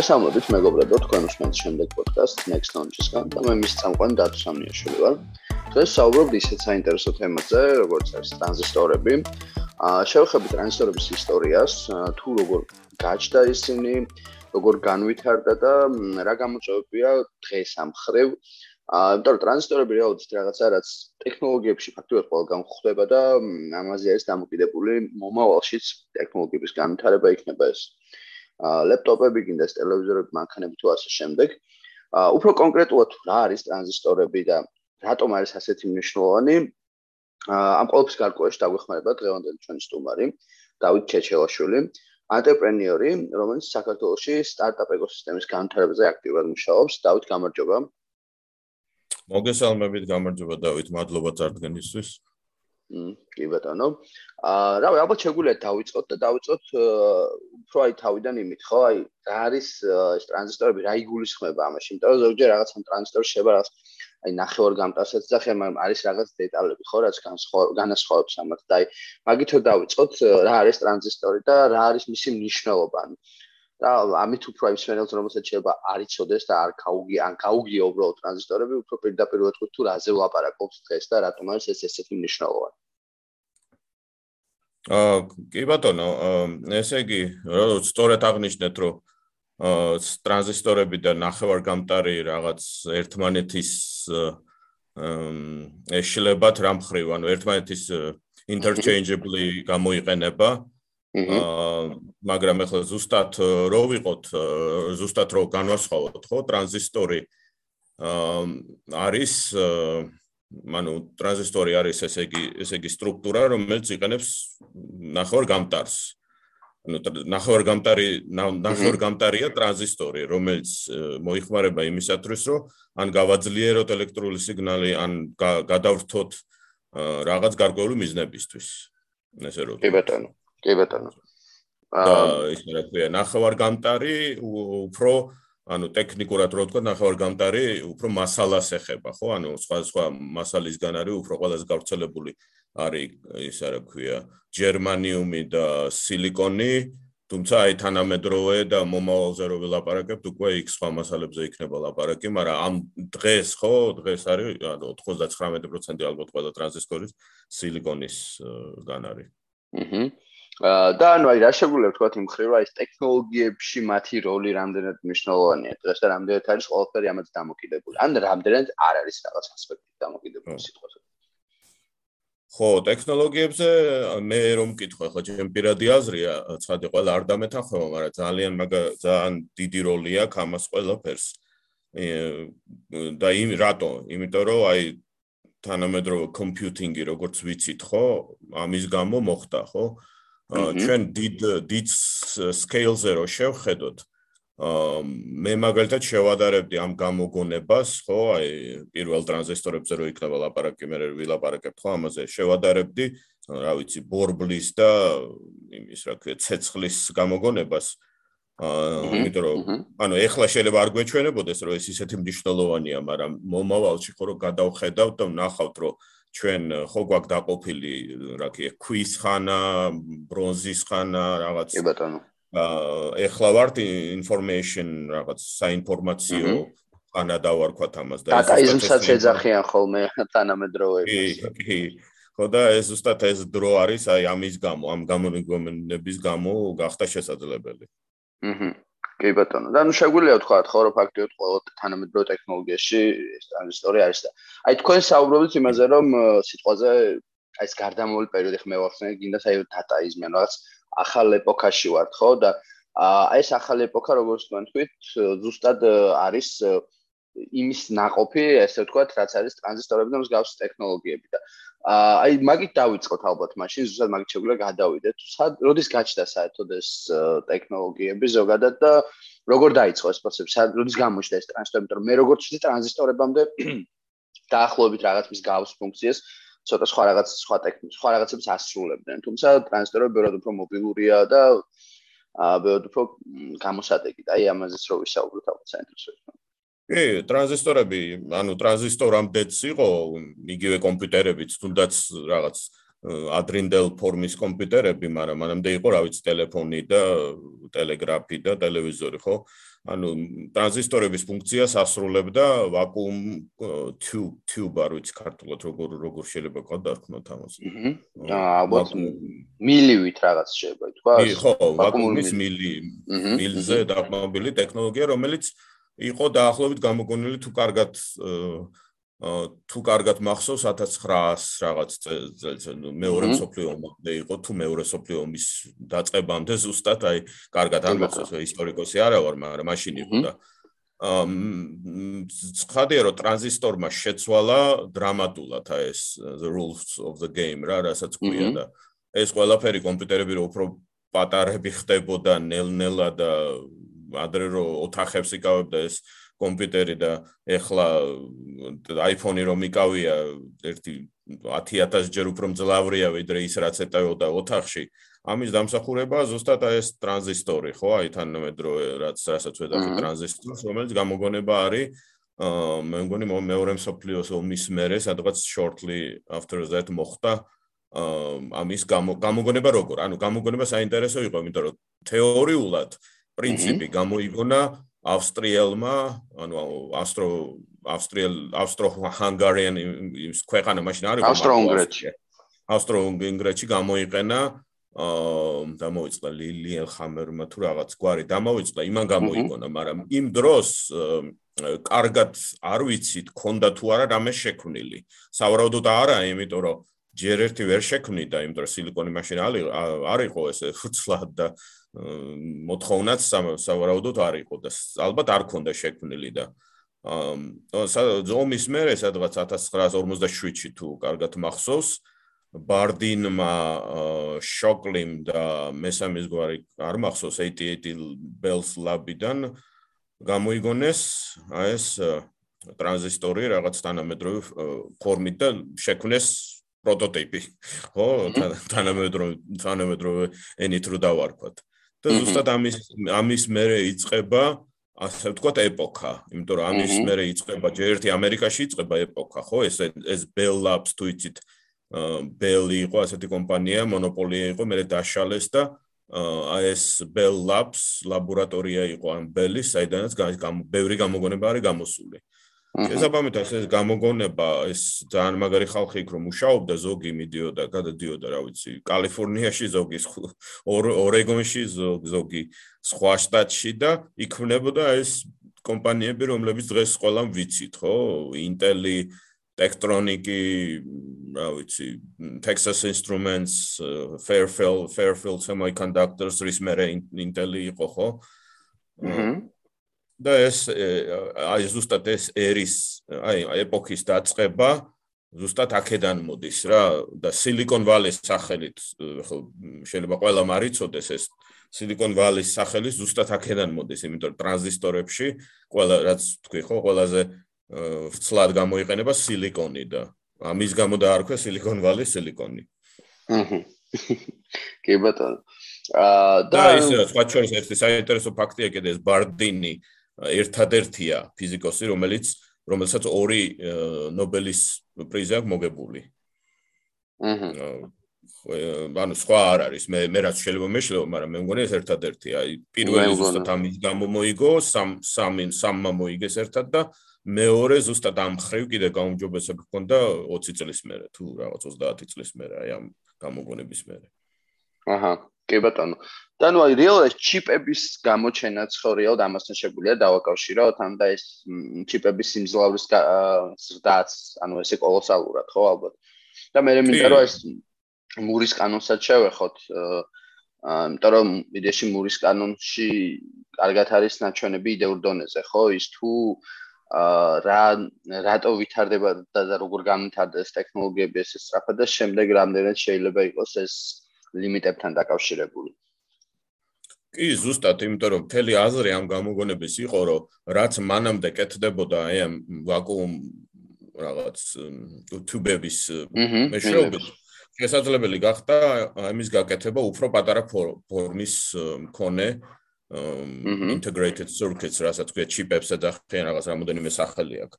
მოგესალმებით მეგობრებო, თქვენ უსმენთ შემდეგ პოდკასტ Next Launch-ისგან და მე მის წამყვანი დათო სამნიაშვილი ვარ. დღეს საუბრობთ ისეთ საინტერესო თემაზე, როგორც არის ტრანზისტორები. აა შევხედოთ ტრანზისტორების ისტორიას, თუ როგორ გაჩნდა ისინი, როგორ განვითარდა და რა გამოწვევებია დღეს ამ ხრივ. აა იმიტომ რომ ტრანზისტორები რეალურად რაღაცა რაც ტექნოლოგიებში ფაქტობრივად ყველგან ხდება და ამაზე არის დამოკიდებული მომავალშიც ტექნოლოგიების განვითარება იქნება ეს. ლეპტოპები, კიდეს ტელევიზორები, მანქანები თუ ასე შემდეგ. უფრო კონკრეტულად რა არის ტრანზისტორები და რატომ არის ასეთი მნიშვნელოვანი? ამ ყოველფრის გარკვევაში დაგვეხმარება დღევანდელი ჩვენი სტუმარი, დავით ჩეჩელაშვილი, ანტრეპრენიორი, რომელიც საქართველოში სტარტაპ ეკოსისტემის განვითარებაზე აქტიურად მუშაობს. დავით, გამარჯობა. მოგესალმებით, გამარჯობა დავით, მადლობა წარდგენისთვის. კი ბატონო. აა რავი, ალბათ შეგვიძლია დავიწყოთ და დავიწყოთ უფრო აი თავიდან იმით, ხო? აი რა არის ეს ტრანზისტორები, რა იგულისხმება ამაში? იმიტომ რომ ზოგჯერ რაღაც ამ ტრანზისტორს შეება რაღაც აი ნახევარ გამტარსაც და ხე არის რაღაც დეტალები, ხო, რაც განასხვავებს ამათ და აი მაგითო დავიწყოთ, რა არის ტრანზისტორი და რა არის მისი მნიშვნელობა? და ამით უფრო აი მსმენელს რომელსაც შეიძლება არ იცოდეს და არ გაუგი ან გაუგია უბრალოდ ტრანზისტორები, უფრო პირდაპირ ვეთქვით თუ რაზე ვლაპარაკობთ დღეს და რატომ არის ეს ესეთი მნიშვნელოვანი? აა კი ბატონო, ესე იგი, რომ სწორად აღნიშნეთ, რომ აა ტრანზისტორები და ნახევარგამტარი რაღაც ერთმანეთის აა ეშლებათ რამხრივ, ანუ ერთმანეთის interchangeably გამოიყენება. აა მაგრამ ახლა ზუსტად რო ვიყოთ, ზუსტად რო განვასხვაოთ, ხო, ტრანზისტორი აა არის აა ანუ ტრანზისტორი არის ესე იგი ესე იგი სტრუქტურა რომელიც იყენებს ნახევარ გამტარს. ანუ ნახევარ გამტარი ნახევარ გამტარია ტრანზისტორი რომელიც მოიხმარება იმისათვის რომ ან გავაძლიეროთ ელექტრული სიგნალი ან გადავრთოთ რაღაც გარკვეული მიზნებისთვის. ესე რომ. კი ბატონო კი ბატონო. აა ის რა ქვია ნახევარ გამტარი უფრო ანუ ტექნიკურად რო ვთქვა, ნახევარ გამტარი უფრო მასალას ეხება, ხო? ანუ სხვა სხვა მასალისგან არის უფრო ყველაზე გავრცელებული არის ის რა ქვია, გერმანიუმი და სილიკონი, თუმცა აი თანამედროვე და მომავალზე რო ვილაპარაკებთ, უკვე იქ სხვა მასალებზე იქნება ლაპარაკი, მაგრამ ამ დღეს ხო, დღეს არის ანუ 99% ალბათ ყველა ტრანზისტორის სილიკონისგან არის. აჰა. და ანუ აი რა შეგვიძლია ვთქვა იმ ხრივ აი ეს ტექნოლოგიებში მათი როლი რამდენად მნიშვნელოვანია დღეს და რამდენად არის ყველაფერი ამაზე დამოკიდებული. ან რამდენად არ არის რაღაც ასპექტი დამოკიდებული სიტყვაზე. ხო ტექნოლოგიებზე მე რომ მკითხო ხო ჩემ პირადი აზრია ცხადი ყველა არ დამეთანხმება მაგრამ ძალიან მაგა ძალიან დიდი როლი აქვს ამას ყველაფერს და იმ რატო? იმიტომ რომ აი თანამედროვე კომპიუტინგი როგორც ვიცით ხო ამის გამო მოხდა ხო ჩვენ დიდ დიდ სკეილზე რო შევხედოთ მე მაგალითად შევადარებდი ამ გამოგონებას ხო აი პირველ ტრანზისტორებზე რო იქნება ლაპარაკი მე ვილაპარაკებ ხო ამაზე. შევადარებდი რა ვიცი ბორბლის და იმის რა ქვია ცეცხლის გამოგონებას. აა იმიტომ რომ ანუ ეხლა შეიძლება არ გვეჩვენებოდეს რომ ეს ისეთი მნიშვნელოვანია მაგრამ მომავალში ხო რომ გადავხედავთ და ვნახავთ რომ ჩვენ ხო გვაქვს დაყოფილი რა ქვია ქვის ხანა, ბრონზის ხანა, რაღაც კი ბატონო. აა ეხლა ვართ information რაღაც საინფორმაციო ხანა დავარქვათ ამას და ეს ისიც ეძახიან ხოლმე თანამედროვეებს. კი, კი. ხო და ეს ზუსტად ეს დრო არის აი ამის გამო, ამ გამონებების გამო გახდა შესაძლებელი. აჰა. კი ბატონო. და ნუ შეგვიძლია ვთქვა, ხო, რომ ფაქტიურად ყველა თანამედროვე ტექნოლოგიაში ეს ტრანზისტორი არის და აი თქვენ საუბრობთ იმაზე, რომ სიტყვაზე აი ეს გარდამავალი პერიოდი ხმე ვახსენე, გინდა საერთოდ დატაიზმი, ანუ რაღაც ახალ ეპოქაში ვართ, ხო? და აი ეს ახალ ეპოქა, როგორც თქვენ თქვით, ზუსტად არის იმის ნაყოფი, ესე ვთქვათ, რაც არის ტრანზისტორები და მსგავსი ტექნოლოგიები და აი მაგით დავიწყოთ ალბათ მაშინ, ზუსტად მაგით შეგვიძლია გადავიდეთ. როდის გაჩნდა საერთოდ ეს ტექნოლოგიები ზოგადად და როგორ დაიწყო ეს პროცესი, როდის გამოჩნდა ეს ტრანზისტორი, იმიტომ მე როგორც ვთქვი, ტრანზისტორებამდე დაახლოებით რაღაც მის გავს ფუნქციას ცოტა სხვა რაღაც სხვა ტექნიკ, სხვა რაღაცებს ასრულებდნენ. თუმცა ტრანზისტორები ბევრად უფრო მობილურია და აა ბევრად უფრო გამოსადეგი და აი ამაზეც რო ვისაუბროთ ალბათ საინტერესოა. კი, ტრანზისტორები, ანუ ტრანზისტორამდეც იყო იგივე კომპიუტერებიც, თუნდაც რაღაც ადრინდელ ფორმის კომპიუტერები, მაგრამ მანამდე იყო, რა ვიცი, ტელეფონი და ტელეგრაფი და ტელევიზორი, ხო? ანუ ტრანზისტორების ფუნქციას ასრულებდა ვაკუუმ tube tube არ ვიცი ქართულად როგორ როგორ შეიძლება გადარქმოთ ამას. აა ალბათ მილივით რაღაც შეიძლება თქვა. ხო, ვაკუუმის მილი მილზე დაყრდნობილი ტექნოლოგია, რომელიც იყო დაახლოებით გამოგონილი თუ კარგად თუ კარგად მახსოვს 1900 რაღაც წელს. მეორე სოფლიო ომამდე იყო თუ მეორე სოფლიო ომის დაწყებამდე ზუსტად აი კარგად არ მახსოვს ისტორიკოსი არა ვარ მაგრამ მაშინ იყო და ამ ხადია რომ ტრანზისტორმა შეცვალა დრამატულად აი ეს the rules of the game რა რასაც ქვია და ეს ყველაფერი კომპიუტერები რო უფრო პატარები ხდებოდა ნელ-ნელა და ადრე რო ოთახებს იკავებდა ეს კომპიუტერი და ეხლა iPhone-ი რომ იკავია ერთი 10000 ჯერ უფრო მძლავრია ვიდრე ის რაც ეტეოდა ოთახში. ამის დამსახურებაა ზუსტად ეს ტრანზისტორი, ხო? აი თანამედროვე რაც რასაც ვეძახი ტრანზისტორს, რომელიც გამოგონება არის აა მე მგონი მეორე მსოფლიოს ომის მერე სადღაც shortly after that მოხდა აა ამის გამოგონება როგორ? ანუ გამოგონება საინტერესო იყო, იმიტომ რომ თეორიულად პრინციპი გამოიგონა ავსტრიელმა, ანუ ავსტრო ავსტრიელ ავსტრო-ჰანგარიან ის ქვეყანა მაშინ არის ავსტრო-უნგრეთში. ავსტრო-უნგრეთში გამოიყენა აა დამოიწყდა ლილიელ ხამერმა თუ რაღაც გვარი დამოიწყდა იმან გამოიგონა, მაგრამ იმ დროს კარგად არ ვიცით, ქონდა თუ არა რამე შექმნილი. სავარაუდოდ არა, იმიტომ რომ ჯერ ერთი ვერ შექმნიდა, იმიტომ რომ სილიკონი მაშინ არ იყო ესე ფუცლად და მოთხოვნაც სავარაუდოდ არ იყო და ალბათ არ ქონდა შექმნილი და აა ზომის მერე სადღაც 1947-ში თუ კარგად მახსოვს ბარდინმა შოკლიმ და მესამის გვარი არ მახსოვს 88 bells lab-დან გამოიგონეს აი ეს ტრანზისტორი რაღაც თანამედროვე ფორმით და შექმნეს პროტოტიპი. ხო თანამედროვე თანამედროვე ენით რო დავარქვათ და ზუსტად ამის ამის მერე იწება ასე ვთქვათ ეპოქა, იმიტომ რომ ამის მერე იწება ჯერ ერთი ამერიკაში იწება ეპოქა, ხო? ეს ეს Bell Labs თუ იცით Bell იყო ასეთი კომპანია, მონოპოლია იყო, მერე დაშალეს და აი ეს Bell Labs ლაბორატორია იყო ამ Bell-ის, საიდანაც ბევრი გამოგონება არის გამოსული. შესაბამისად ეს გამოგონება ეს ძალიან მაგარი ხალხი იქ რომ მუშაობდა ზოგი მიდიოდა გადადიოდა რა ვიცი კალიფორნიაში ზოგი ორეგონში ზოგი სხვა შტატში და იქმნებოდა ეს კომპანიები რომლებიც დღეს ყველამ ვიცით ხო? ინტელი ტექტრონიკი რა ვიცი Texas Instruments Fairfield Fairfield Semiconductors რის მე ინტელი იყო ხო? აჰა და ეს აი ზუსტად ეს ერის აი ეპოქის დაწყება ზუსტად აქედან მოდის რა და silicon valley-ს სახელით ხო შეიძლება ყველა მარიცოდეს ეს silicon valley-ს სახელით ზუსტად აქედან მოდის იმიტომ რომ ტრანზისტორებში ყველა რაც თქვი ხო ყველაზე ვცლად გამოიყენება silicon-ი და ამის გამო დაარქვა silicon valley silicon-ი. აჰა. კი ბატონო. აა და ისე სხვა შორის ერთი საინტერესო ფაქტია კიდე ეს ბარდინი ერთადერთია ფიზიკოსი, რომელიც რომელსაც ორი ნობელის პრიზი აქვს მოგებული. აჰა. ანუ სხვა არ არის. მე მე რაც შეიძლება მეშლეო, მაგრამ მე მგონი ეს ერთადერთია. აი პირველი ზუსტად ამის გამო მოიგო, სამ სამი სამმა მოიგეს ერთად და მეორე ზუსტად ამ ხრივ კიდე გაუმჯობესება ჰქონდა 20 წლის მერე თუ რაღაც 30 წლის მერე აი ამ გამოგონების მერე. აჰა. კი ბატონო. და ნუ აი რეალურად ჩიპების გამოჩენაც ხო რეალურად ამასთან შეგვიძლია დავაკავშიროთ, ან და ეს ჩიპების სიმძლავრის ზრდაც, ანუ ესე კოლოსალურად ხო ალბათ. და მე მინდა რომ ეს მურის კანონსაც შევეხოთ. აა იმიტომ რომ იდეაში მურის კანონში კარგად არის ნაჩვენები იდეურ დონეზე, ხო? ის თუ აა რა რატო ვითარდება და როგორ განვითარდა ეს ტექნოლოგიები ესე სწრაფად და შემდეგ რამდენად შეიძლება იყოს ეს ლიმიტებთან დაკავშირებული. კი, ზუსტად, იმიტომ რომ მთელი აზრი ამ გამოგონების იყო, რომ რაც მანამდე კეთდებოდა აი ამ ვაკუუმ რაღაც თუბების მეშვეობით შესაძლებელი გახდა ამის გაკეთება უფრო პატარა ფორმის მქონე integrated circuits, რასაც ქვია ჩიპებს და ხენ რაღაც რამოდენიმე სახელი აქვს.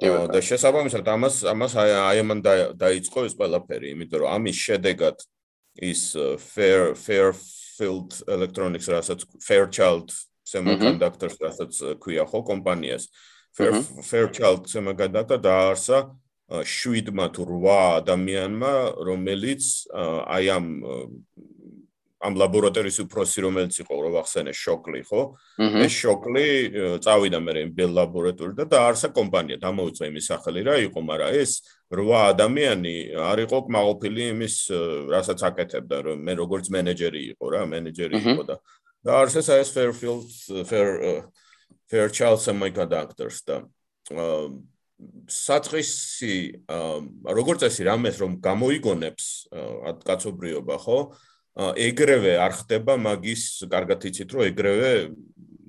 და შესაბამისად ამას ამას აი ამან დაიწყო ეს ყველაფერი, იმიტომ რომ ამის შედეგად ის fair fairfield electronics რასაც fairchild semiconductors რასაც ქვია ხო კომპანიას. Fairchild semiconductor დაარსა შვიდმა თუ 8 ადამიანმა რომელიც აი ამ ამ ლაბორატორიის უფროსი რომელიც იყო რო ვახსენე შოკლი ხო? ეს შოკლი წავიდა მე იმ ბელ ლაბორატორიიდან და დაარსა კომპანია. დამოუწვა იმის სახელი რა იყო მაგრამ ეს 8 ადამიანი არ იყო კმაყოფილი იმის რასაც აკეთებდა რომ მე როგორც მენეჯერი იყო რა მენეჯერი იყო და დაარსეს ეს fairfield fair fairchild semiconductors და საწყისი როგორც ესე რამეს რომ გამოიგონებს კაცობრიობა ხო ეგრევე არ ხდება მაგის კარგად იცით რომ ეგრევე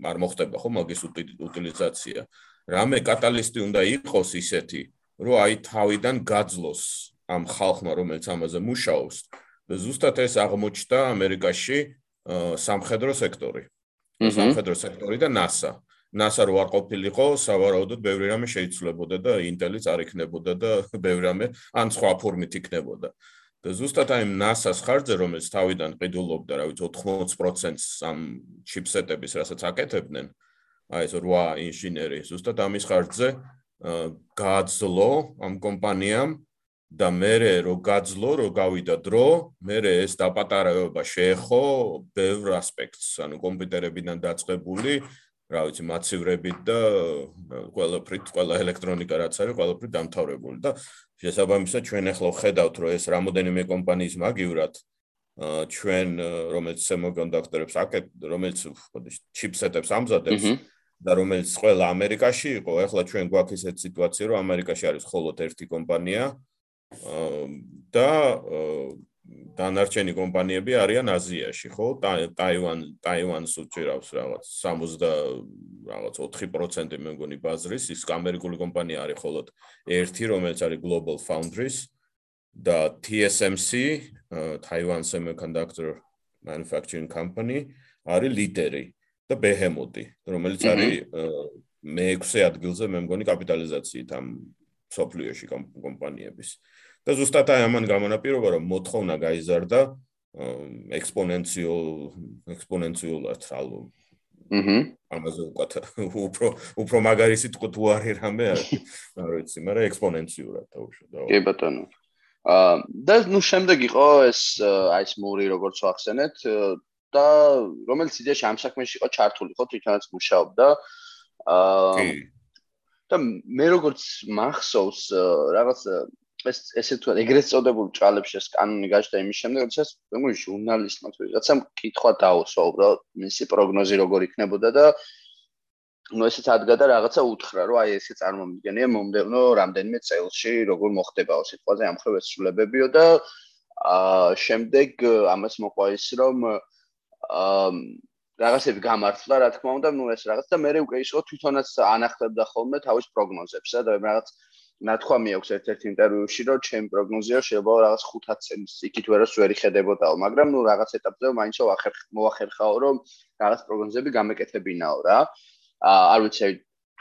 არ მოხდება ხო მაგის უტილიზაცია. რამე კატალისტი უნდა იყოს ისეთი რომ აი თავიდან გაძლოს ამ ხალხმა რომელიც ამაზე მუშაობს და ზუსტად ეს აღმოჩნდა ამერიკაში სამხედრო სექტორი. სამხედრო სექტორი და NASA. NASA რო არ ყოფილიყო სავარაუდოდ ბევრი რამე შეიცვლებოდა და ინტელიც არ იქნებოდა და ბევრი რამე ან სხვა ფორმით იქნებოდა. და ზუსტად აი NASA-ს ხარჯზე რომელიც თავიდან ყიდულობდა, რა ვიცი 80%-ს ამ ჩიპსეტების, რასაც აკეთებდნენ, აი ეს 8 ინჟინერი, ზუსტად ამის ხარჯზე გააძლო ამ კომპანიამ და მე რო გაძლო, რო გავიდა დრო, მე ეს დაპატარება შეეხო ბევრ ასპექტს, ანუ კომპიუტერებიდან დაწყებული რა ვიცი მაცივრებით და ყველაფრით ყველა ელექტრონიკა რაც არის ყველაფრით დამთავრებული და შესაბამისად ჩვენ ახლა ხედავთ რომ ეს რამოდენიმე კომპანიის მაგივრად ჩვენ რომელიც semiconductor-ებს აკეთ რომელიც ჩიპსეტებს ამზადებს და რომელიც ყველა ამერიკაში იყო. ახლა ჩვენ გვაქვს ესეთ სიტუაცია რომ ამერიკაში არის მხოლოდ ერთი კომპანია და დანარჩენი კომპანიები არიან აზიაში, ხო? ტაივან, ტაივანს უჭირავს რაღაც 60 რაღაც 4% მე მგონი ბაზრის, ის ამერიკული კომპანია არის მხოლოდ ერთი, რომელიც არის Global Foundries და TSMC, Taiwan Semiconductor Manufacturing Company არის ლიდერი და Behemoth, რომელიც არის მე-6 ადგილზე მე მგონი კაპიტალიზაციით ამ სოფლიოში კომპანიების. და ზუსტად აი ამან გამონაპირობა რომ მოთხოვნა გაიზარდა ექსპონენციულ ექსპონენციულად ალბო აჰა ამაზე უკეთ უფრო უფრო მაგარი სიტყვა თუ არის რამე არ ვიცი მაგრამ ექსპონენციურად დაუშვა კი ბატონო. აა და ნუ შემდეგ იყო ეს აი ეს მური როგორც ვახსენეთ და რომელიც იდეაში ამ საქმეში იყო ჩართული ხო თვითონაც მუშაობდა. აა და მე როგორც მახსოვს რაღაც ეს ესე თუ ეგრეთ წოდებული ჭალებში ეს კანონი გაჩნდა იმის შემდეგ, როდესაც მე ჟურნალისტმა თუ ვიღაცამ კითხვა დაუსვა უბრალოდ მისი პროგნოზი როგორ იქნებოდა და ну ესეც ადგა და რაღაცა უთხრა რომ აი ესე წარმომიდგენია მომდევნო რამდენიმე წელში როგორ მოხდებაო სიტყვაზე ამ ხრევ ესრულებებიო და აა შემდეგ ამას მოყვა ის რომ აა რაღაცები გამართლა რა თქმა უნდა ну ეს რაღაც და მე უკვე ისო თვითონაც ანახლებდა ხოლმე თავის პროგნოზებსა და რაღაც ნათქვამი აქვს ერთ-ერთ ინტერვიუში, რომ ჩემ პროგნოზია შეიძლება რაღაც 5 წელს იქით ვერას ვერი ხედებოდაო, მაგრამ ნუ რაღაც ეტაპზე მაინც მოახერხაო, რომ რაღაც პროგნოზები გამეკეთებინაო რა. არ ვიცი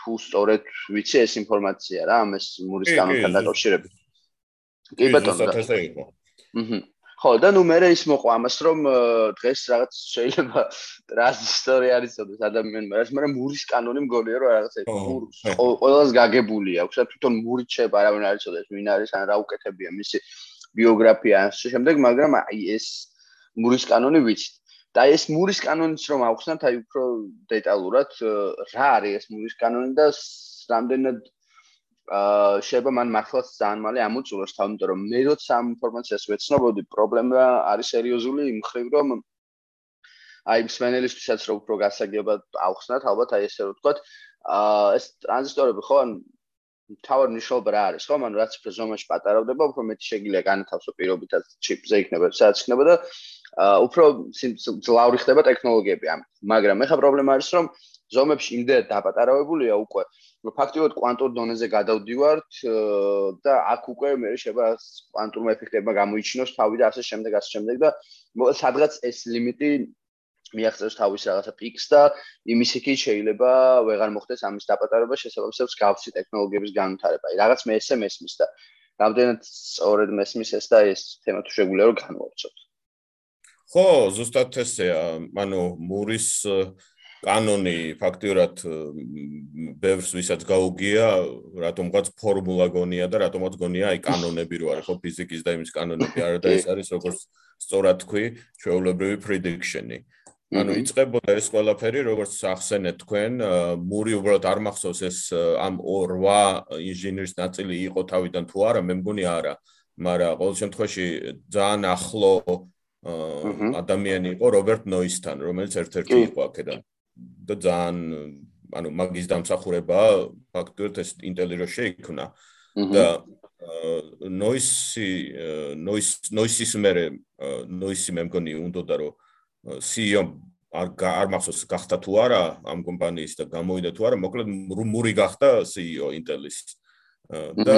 თუ სწორედ ვიცი ეს ინფორმაცია რა, ამას მურის კანონთან დაკავშირებით. კი ბატონო. აჰა. ხო და ნუ მე ის მოყვა ამას რომ დღეს რაღაც შეიძლება ტრანზისტორი არის ოდეს ადამიანმა რაც მაგრამ მურის კანონი მგონია რომ რაღაც ეს ყველას გაგებული აქვს და თვითონ მური ჩება არავინ არის ოდეს ვინ არის ან რა უკეთებია მისი ბიოგრაფია ან შემდეგ მაგრამ აი ეს მურის კანონი ვიცით. და ეს მურის კანონიც რომ ავხსნათ აი უფრო დეტალურად რა არის ეს მურის კანონი და რამდენად შეიძლება მან მართლაც ძალიან მალე ამოწუროს თავ იმიტომ რომ მე როცა ამ ინფორმაციას ვეცნობოდი პრობლემა არის სერიოზული იმ ხრივ რომ აი მსმენელისთვისაც რო უფრო გასაგებად ავხსნათ ალბათ აი ესე რომ ვთქვათ აა ეს ტრანზისტორები ხო ან თავარ ნიშნობა რა არის ხო? მან რაც უფრო ზომაში პატარავდება უფრო მეტი შეგიძლია განათავსო პირობითაც ჩიპზე იქნება სადაც იქნება და აა უფრო ძლავრი ხდება ტექნოლოგიები ამ. მაგრამ ეხა პრობლემა არის რომ ზომებში იმდენად დაპატარავებულია უკვე რომ ფაქტიურად კვანტურ დონეზე გადავდივართ და აქ უკვე მე შეიძლება კვანტურ ეფექტებმა გამოიჩინოს თავი და ასე შემდეგ ასე შემდეგ და სადღაც ეს ლიმიტი მიაღწევს თავის რაღაცა პიქს და იმის იქით შეიძლება ვეღარ მოხდეს ამის დაპატარება შესაძლებლობს გავსი ტექნოლოგიების განვითარება. აი რაღაც მე ესე მესმის და რამდენად სწორედ მესმის ეს და ეს თემა თუ შეგვიძლია რომ განვავრცოთ. ხო, ზუსტად ესეა, ანუ მურის კანონი ფაქტიურად ბევრს ვისაც გაუგია, რატომღაც ფორმულა გონია და რატომღაც გონია აი კანონები რო არის, ხო, ფიზიკის და იმის კანონები არა და ეს არის როგორც სწორად თქვი, ჩვეულებრივი prediction-ი. ანუ იწებოდა ეს ყველაფერი, როგორც ახსენეთ თქვენ, მური უბრალოდ არ მახსოვს ეს ამ 8 ინჟინერის ნაწილი იყო თავიდან თუ არა, მე მგონი არა, მაგრამ ყოველ შემთხვევაში ძალიან ახლო ადამიანი იყო რობერტ ნოისთან, რომელიც ერთ-ერთი იყო აქედან. და ძალიან ანუ მაგის დამსახურება ფაქტობრივად ეს ინტელირო შეიქმნა და ნოისი ნოის ნოისის მერე ნოისი მე მგონი უნდა რომ CEO არ არ მახსოვს გახდა თუ არა ამ კომპანიის და გამოვიდა თუ არა მოკლედ რუმური გახდა CEO ინტელის და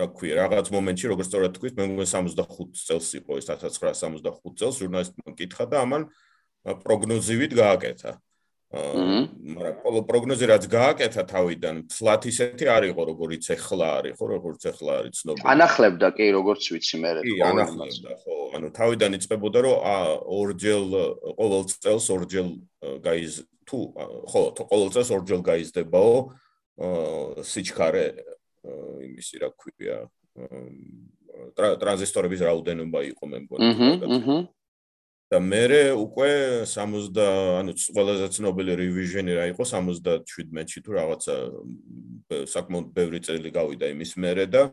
რა ქვია რაღაც მომენტში როგორც სწორად თქვით მე მგონი 65 წელს იყო ეს 1965 წელს ჟურნალისტმა მკითხა და ამან პროგნოზივით გააკეთა მაგრამ ყოველ პროგნოზი რაც გააკეთა თავიდან, ფლათ ისეთი არ იყო, როგორიც ახლა არის, ხო, როგორც ახლა არის ცნობილი. ანახლებდა კი, როგორც ვიცი მე. კი, ანახლებდა, ხო. ანუ თავიდან იწყებოდა, რომ ორჯერ ყოველ წელს ორჯერ გაიზ თუ ხო, ყოველ წელს ორჯერ გაიზდებაო სიჩქარე იმისი რა ქვია ტრანზისტორების რაოდენობა იყო მე მგონი. აჰა, აჰა. და მე უკვე 60 ანუ ყველაზე ცნობილი რივიჟენი რა იყო 77-ში თუ რაღაცა საკმაოდ ბევრი წელი გავიდა იმის მერე და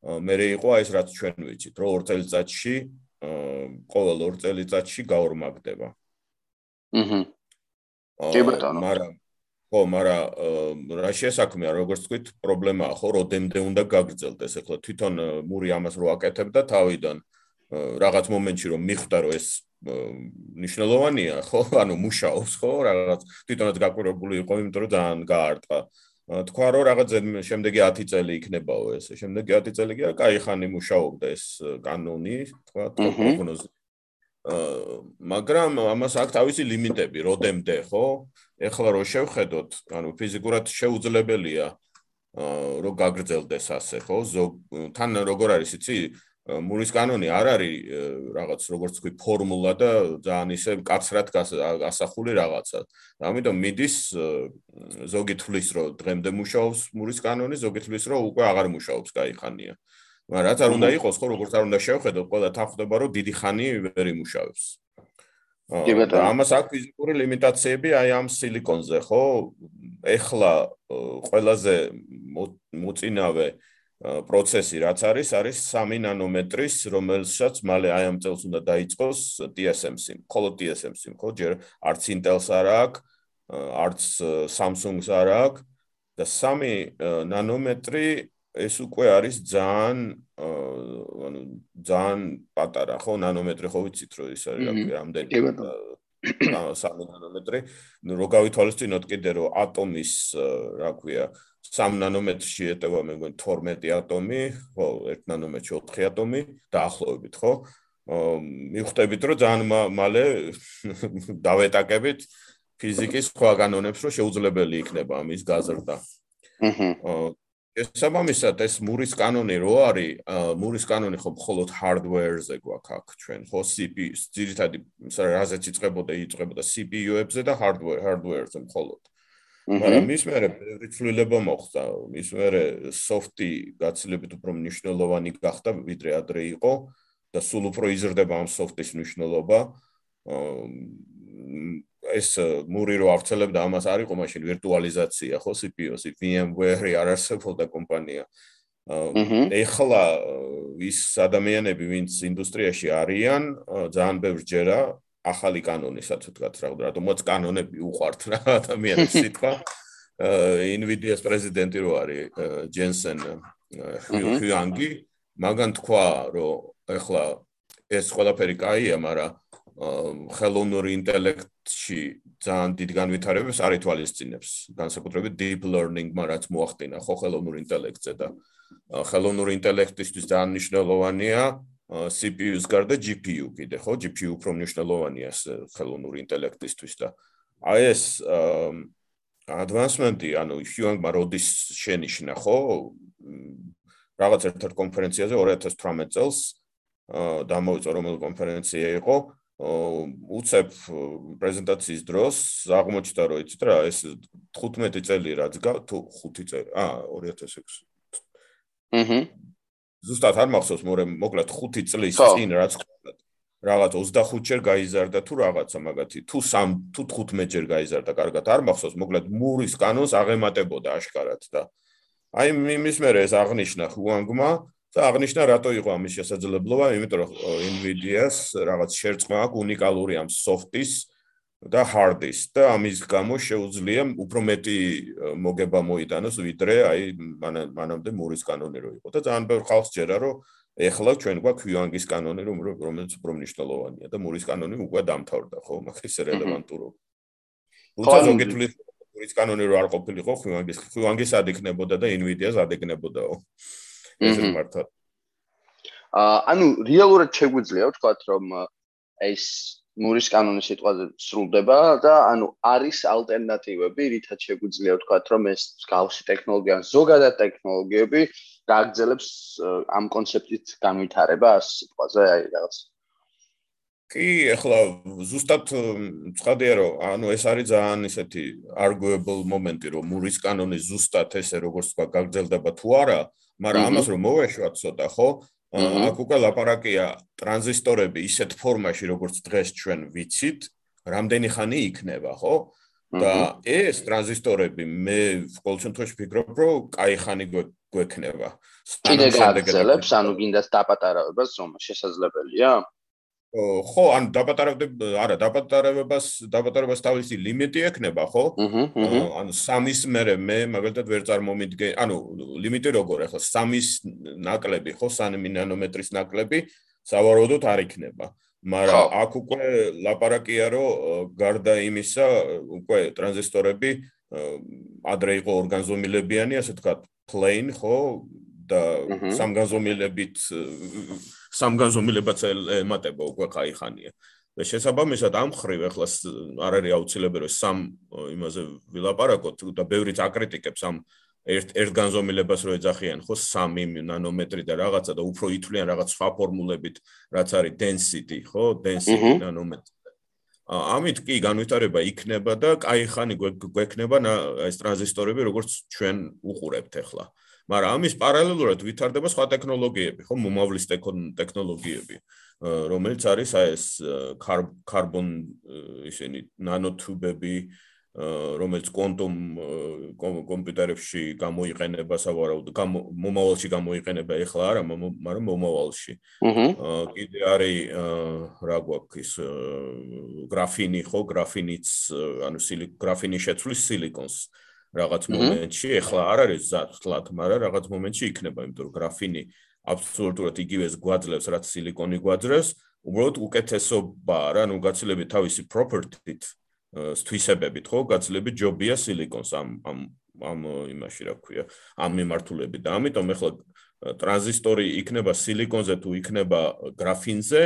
მე იყო აი ეს რაც ჩვენ ვიცით რომ ორ წელიწადში ყოველ ორ წელიწადში გაორმაგდება. აჰა. კი ბატონო. მაგრამ ხო, მაგრამ რა შესაქმია, როგორც თქვით, პრობლემაა ხო, როდემდე უნდა გაგრძელდეს. ეხლა თვითონ მური ამას რო აკეთებდა თავიდან რაღაც მომენტში რომ მიხვდა რომ ეს მნიშვნელოვანია, ხო? ანუ მუშაობს, ხო? რაღაც თვითონაც გაკვირებული იყო, იმიტომ რომ ძალიან გაარტყა. თქვა რომ რაღაც შემდეგი 10 წელი იქნებაო ესე. შემდეგი 10 წელი კი არა, კაი ხანი მუშაობდა ეს კანონი, თქვა პროგნოზი. აა მაგრამ ამას აქ თავისი ლიმიტები, როდემდე, ხო? ეხლა რო შევხედოთ, ანუ ფიზიკურად შეუძლებელია აა რომ გაგრძელდეს ასე, ხო? ზოგ თან როგორ არის იცი, მურის კანონი არ არის რაღაც როგორც თქვი ფორმულა და ძალიან ისე კაცრად გასახული რაღაცა. ამიტომ მიდის ზოგი თვლის რომ დღემდე მუშაობს მურის კანონი, ზოგი თვლის რომ უკვე აღარ მუშაობს, кай ხანია. მაგრამ რაც არ უნდა იყოს, ხო, როგორც არ უნდა შევხედოთ, ყველა თანხდება რომ დიდი ხანი ვერ იმუშავებს. კი ბატონო. ამას აქვს ფიზიკური ლიმიტაციები აი ამ სილიკონზე, ხო? ეხლა ყველაზე მოწინავე პროცესი რაც არის არის 3 ნანომეტრის რომელსაც მალე აი ამ წელს უნდა დაიწყოს TSMC. ხოლო TSMC ხო ჯერ არც Intel-ს არ აქვს არც Samsung-ს არ აქვს და 3 ნანომეტრი ეს უკვე არის ძალიან ანუ ძალიან პატარა ხო? ნანომეტრი ხო ვიცით რომ ის არის რამდენი 3 ნანომეტრი. ნუ რო გავითვალისწინოთ კიდე რომ ატომის რა ქვია 3 ნანომეტრში ეტევა მე მგონი 12 ატომი, ხო, 1 ნანომეტრში 4 ატომი დაახლოებით, ხო? მიხვდებით, რომ ძალიან მალე დავეტაკებით ფიზიკის სხვა კანონებს, რომ შეუძლებელი იქნება ამის გაზრდა. აჰა. ესაბამისად ეს მურის კანონი რო არის, მურის კანონი ხო მხოლოდ hardware-ზე გვაქვს აქ ჩვენ, ხო CPU, ძირითადად რაზეც იწყებოდა, იწყებოდა CPU-ებზე და hardware, hardware-ზე მხოლოდ. მაგრამ მის მერე ბევრი ცვლილება მოხდა. მის მერე სოფტი გაცილებით უფრო მნიშვნელოვანი გახდა ვიდრე ადრე იყო და სულ უფრო იზრდება ამ სოფტის მნიშვნელობა. ეს მური რო აღწელებდა ამას არ იყო მაშინ ვირტუალიზაცია ხო CPU-ს, VMware-ი არ არსებობდა კომპანია. ეხლა ის ადამიანები ვინც ინდუსტრიაში არიან, ძალიან ბევრ ჯერა ახალი კანონისაც ვთქვათ რა, რატომაც კანონები უყვართ რა ადამიანებს სიტყვა. NVIDIA-ს პრეზიდენტი რო არის ჯენსენ ჰიუანგი, მაგან თქვა, რომ ეხლა ეს ყველაფერი კაია, მაგრამ ხელოვნური ინტელექტში ძალიან დიდ განვითარებებს არ ითვალისწინებს. განსაკუთრებით deep learning-მა რაც მოახდინა ხო ხელოვნურ ინტელექტზე და ხელოვნური ინტელექტისთვის ძალიან მნიშვნელოვანია CPU-ს გარდა GPU კიდე, ხო? GPU უფრო მნიშვნელოვანია ხელოვნური ინტელექტისთვის და აი ეს advancement-ი, ანუ Huang-მა როდის შენიშნა, ხო? რაღაც ერთ-ერთ კონფერენციაზე 2018 წელს დამოიწო რომელი კონფერენცია იყო, უცებ პრეზენტაციის დროს აღმოჩნდა რომ იცით რა ეს 15 წელი რაც გა თუ 5 წელი აა 2006 აჰა ზუსტად არ მახსოვს მორე მოკლედ 5 წლის წინ რაც რაღაც 25 ჯერ გაიზარდა თუ რაღაცა მაგათი თუ 3 თუ 15 ჯერ გაიზარდა კარგად. არ მახსოვს მოკლედ მურის კანონს აღემატებოდა აშკარად და. აი იმის მერე ეს აღნიშნა ხუანგმა და აღნიშნა რატო იყო ამის შესაძლებლობა იმიტომ რომ Nvidia-ს რაღაც შერწყმა აქვს უნიკალური ამ soft-ის და hard-ის და ამის გამო შეუძლია უფრო მეტი მოგება მოიტანოს ვიდრე აი მანამდე მურის კანონი რო იყო და ძალიან ბევრ ხალხს ჯერა რომ ეხლა ჩვენ გვაქვს Yuang-ის კანონი რომ რომელიც უფრო მნიშვნელოვანია და მურის კანონი უკვე დამთავრდა ხო? მაგის რელევანტურობა თუმცა ზოგი თulis მურის კანონი რო არ ყოფილიყო Yuang-ის Yuang-ის ადიქნებოდა და Nvidia-ს ადიქნებოდაო ეს მართლა. აა ანუ რეალურად შეგვიძლია ვთქვათ რომ ეს მურის კანონის სიტყვაზე სრულდება და ანუ არის ალტერნატივები, რითაც შეგვიძლია ვთქვათ, რომ ეს გავსი ტექნოლოგია, ზოგადად ტექნოლოგიები გააგრძელებს ამ კონცეფციის განვითარებას სიტყვაზე, აი რაღაც. კი, ახლა ზუსტად ცხადია, რომ ანუ ეს არის ძალიან ისეთი arguable მომენტი, რომ მურის კანონი ზუსტად ესე როგორც თქვა გაგრძელდება თუ არა, მაგრამ ამას რომ მოვეშვათ ცოტა, ხო? აქ უკვე ლაპარაკია ტრანზისტორები ისეთ ფორმაში, როგორც დღეს ჩვენ ვიცით, რამდენი ხანი იქნება, ხო? და ეს ტრანზისტორები მე ყოველ შემთხვევაში ვფიქრობ, რომ კაი ხანი გვექნება. კიდე გააგრძელებს, ანუ გინდას დაპატარავებას რომ შესაძლებელია? ხო, ან დაპატარავდებ, არა, დაპატარავებას, დაპატარავებას თავისი ლიმიტი ექნება, ხო? ანუ სამის მერე მე მაგალითად ვერ წარმომიდგე, ანუ ლიმიტი როგორ ახლა სამის ნაკლები, ხო, 3 ნანომეტრის ნაკლები სავარაუდოდ არ იქნება. მაგრამ აქ უკვე ლაპარაკია, რომ გარდა იმისა, უკვე ტრანზისტორები ადრე იყო ორგანზომილებიანი, ასე ვთქვათ, plain, ხო? და სამგანზომილებით სამგანზომილებაც ემატება უკვე ყაიხანია. და შესაბამისად ამ ხრივ ახლა არ არის აუცილებელი რომ სამ იმაზე ვილაპარაკოთ და ბევრიც აკრიტიკებს ამ ერთ ერთ განზომილებას რო ეძახიან ხო 3 ნანომეტრი და რაღაცა და უფრო ითვლიან რაღაც სხვა ფორმულებით რაც არის density ხო density ნანომეტრი ამით კი განვითარება იქნება და კაიხანი გვექნება ეს ტრანზისტორები როგორც ჩვენ უყურებთ ახლა. აა მაგრამ ამის პარალელურად ვითარდება სხვა ტექნოლოგიები, ხო, მომავლის ტექნოლოგიები, რომელიც არის აი ეს კარბონ ისინი ნანოთუბები, რომელიც კვანტუმ კომპიუტერებში გამოიყენება სავარაუდოდ, მომავალში გამოიყენება ეხლა არა, მაგრამ მომავალში. აჰა. კიდე არის რა გვაქვს ის გრაფინი, ხო, გრაფინიც, ანუ სილი გრაფინი შეცვლის სილიკონს. რაღაც მომენტში, ეხლა არ არის ზათლად, მაგრამ რაღაც მომენტში იქნება, იმიტომ რომ გრაფინი აბსოლუტურად იგივეს გვაძლევს, რაც სილიკონი გვაძლევს, უბრალოდ უკეთესობა რა, ну გაცილებით თავისი property-ით, თვისებებით, ხო, გაცილებით ჯობია სილიკონს ამ ამ ამ იმაში რა ქვია, ამ მიმართულებით. და ამიტომ ეხლა ტრანზისტორი იქნება სილიკონზე თუ იქნება გრაფინზე,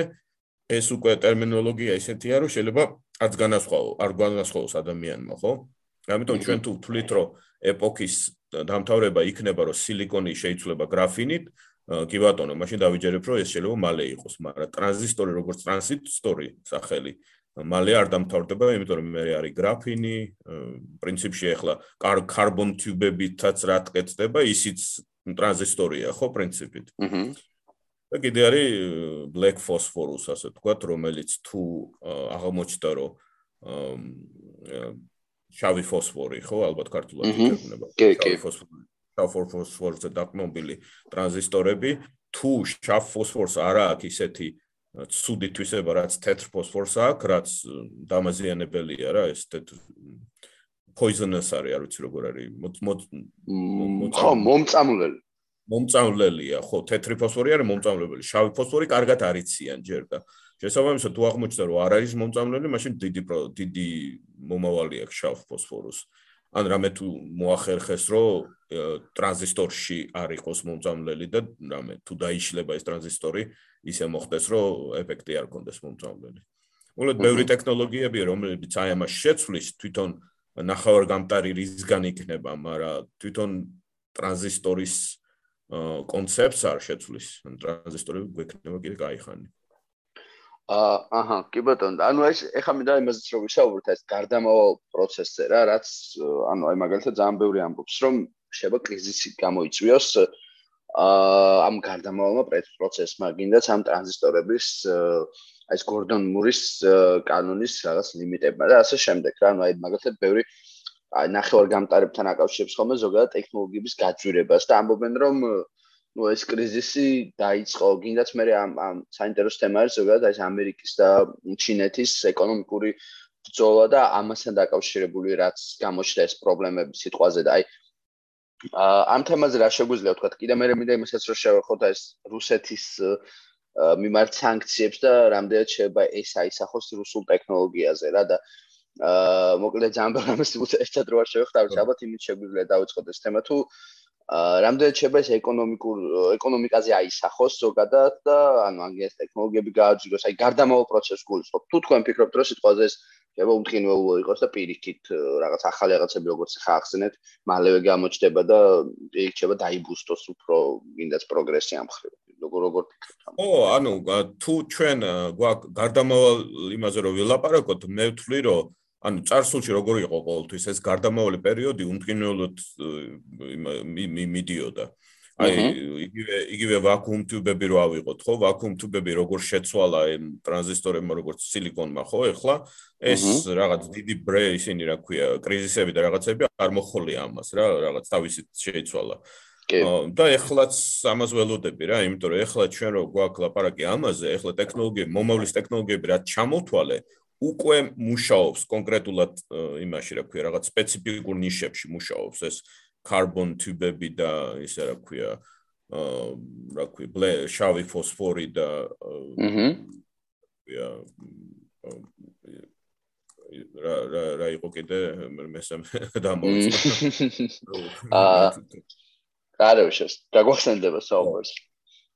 ეს უკვე ტერმინოლოგია ისეთია, რომ შეიძლება არც განასხვაო, არ განასხვაოს ადამიანმა, ხო? ამიტომ ჩვენ თუ ვთვლით, რომ ეპოქის დამთავრება იქნება, რომ სილიკონი შეიცვლება გრაფინით, კი ბატონო, მაშინ დავიჯერებ, რომ ეს შეიძლება მალე იყოს, მაგრამ ტრანზისტორი როგორც ტრანზისტორი სახელი მალე არ დამთავრდება, იმიტომ რომ მე არის გრაფინი, პრინციპში ახლა კარბონ ტიუბებითაც რა ტკეცდება, ისიც ტრანზისტორია, ხო, პრინციპით. აჰა. და კიდე არის black phosphorus, ასე თქვა, რომელიც თუ აღმოჩნდა, რომ შავი ფოსფორი, ხო, ალბათ ქართულად იგებნება. შავი ფოსფორი, შავ ფოსფორზე დაკნობილი ტრანზისტორები, თუ შავ ფოსფორს არა აქვს ისეთი ცუდი თვისება, რაც თეთრ ფოსფორს აქვს, რაც დამაზიანებელია რა, ეს თეთრ poisonous არის, არ ვიცი როგორ არის, ხო, მომწამლელი. მომწამლელია, ხო, თეთრი ფოსფორი არის მომწამლებელი, შავი ფოსფორი კარგად არიციან ჯერ და შესაბამისად, თუ აღმოჩნდა, რომ არ არის მომწამლელი, მაშინ დიდი დიდი მომავალი აქვს შავ ფოსფოროს. ან რამე თუ მოახერხეს, რომ ტრანზისტორში არ იყოს მომწამლელი და რამე თუ დაიშლება ეს ტრანზისტორი, ისე მოხდეს, რომ ეფექტი არ კონდეს მომწამლელი. უბრალოდ ბევრი ტექნოლოგიებია, რომლებიც აი ამას შეცვლის, თვითონ ნახევარგამტარი რისგან იქნება, მაგრამ თვითონ ტრანზისტორის კონცეფტს არ შეცვლის. ტრანზისტორები გვექნება კიდე кайხანი. აა აჰა, კი ბატონო. ანუ ეს ეხლა მე და იმაზეც რომ ვისაუბროთ ეს გარდამავალ პროცესზე რა, რაც ანუ აი მაგალითად ძალიან ბევრი ამბობს, რომ შეიძლება კრიზისი გამოიწვიოს აა ამ გარდამავალმა პროცესმა, გინდაც ამ ტრანზისტორების აი ეს გორდონ მურის კანონის რაღაც ლიმიტებმა და ასე შემდეგ რა, ანუ აი მაგალითად ბევრი აი ნახევარგამტარებთან აკავშირებს ხოლმე ზოგადად ტექნოლოგიების გაძვირებას და ამბობენ რომ ну ეს კრიზისი დაიწყო გინდაც მე ამ ამ საინტერესო თემა არის ზოგადად ეს ამერიკის და ჩინეთის ეკონომიკური ბრძოლა და ამასთან დაკავშირებული რაც გამოჩნდა ეს პრობლემები სიტყვაზე და აი ამ თემაზე რა შეგვიძლია ვთქვა? კიდე მე მინდა იმასაც რომ შევეხოთ ეს რუსეთის მიმართ სანქციებს და რამდენად შეიძლება ეს აისახოს რუსულ ტექნოლოგიაზე რა და აა მოკლედ ძალიან ბევრი ამას ერთად რო არ შევეხოთ ალბათ იმით შეგვიძლია დავიწყოთ ეს თემა. თუ რამდენად შეიძლება ეს ეკონომიკურ ეკონომიკაზე აისახოს ზოგადად და ანუ აგეს ტექნოლოგიები გააძიროს, აი გარდამავალ პროცესს გულისხმობ. თუ თქვენ ფიქრობთ, რომ სიტყვაზე ეს შეიძლება უმტკინველო იყოს და პირიქით რაღაც ახალი რაღაცები როგორც ხა ახსენეთ, მალევე გამოჩნდება და იქ შეიძლება დაიბუსტოს უფრო ინდაც პროგრესი ამ ხრივ. როგორ როგორ ფიქრობთ? ო, ანუ თუ ჩვენ გვაქვს გარდამავალ იმაზე რომ ვილაპარაკოთ, მე ვთვლი რომ ანუ წარსულში როგორ იყო ყოველთვის ეს გარდამავალი პერიოდი უმტკინველოდ მიდიოდა. აი იგივე იგივე ვაკუუმ ტუბები რო ავიღოთ, ხო? ვაკუუმ ტუბები როგორ შეცვალა ამ ტრანზისტორებმა როგორც სილიკონმა, ხო? ეხლა ეს რაღაც დიდი ბრე ისინი რა ქვია, კრიზისები და რაღაცები არ მოხოლია ამას რა, რაღაც თავისით შეიცვალა. კი. და ეხლაც ამას ველოდები რა, იმიტომ რომ ეხლა ჩვენ რო გვაქვს ლაპარაკი ამაზე, ეხლა ტექნოლოგიები, მომავლის ტექნოლოგიები რაც ჩამოთვალე, უკვე მუშაობს კონკრეტულად იმაში რა ქვია რაღაც სპეციფიკურ ნიშებში მუშაობს ეს კარბონ ტუბები და ისე რა ქვია აა რა ქვია ბლე შავი ფოსფორი და აჰა ია რა რა რა იყო კიდე? მესამე დამოწმა აა არა უშავს დაგვახსენდება საუბარს.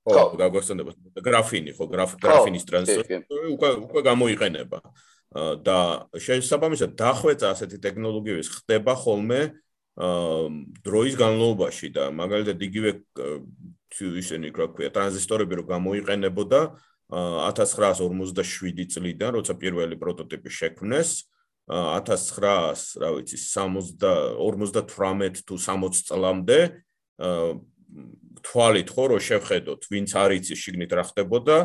ხო დაგვახსენდება. გრაფინი ხო გრაფინის ტრანსფერი უკვე უკვე გამოიყენება და შესაბამისად დახვეწა ასეთი ტექნოლოგიების ხდება ხოლმე დროის განმავლობაში და მაგალითად იგივე ისინი რა ქვია ტრანზისტორები რო გამოიყენებოდა 1947 წლიდან როცა პირველი პროტოტიპი შექმნეს 1900 რა ვიცი 58 თუ 60 წლამდე თვალით ხო რომ შევხედოთ ვინც არის შიგნით რა ხდებოდა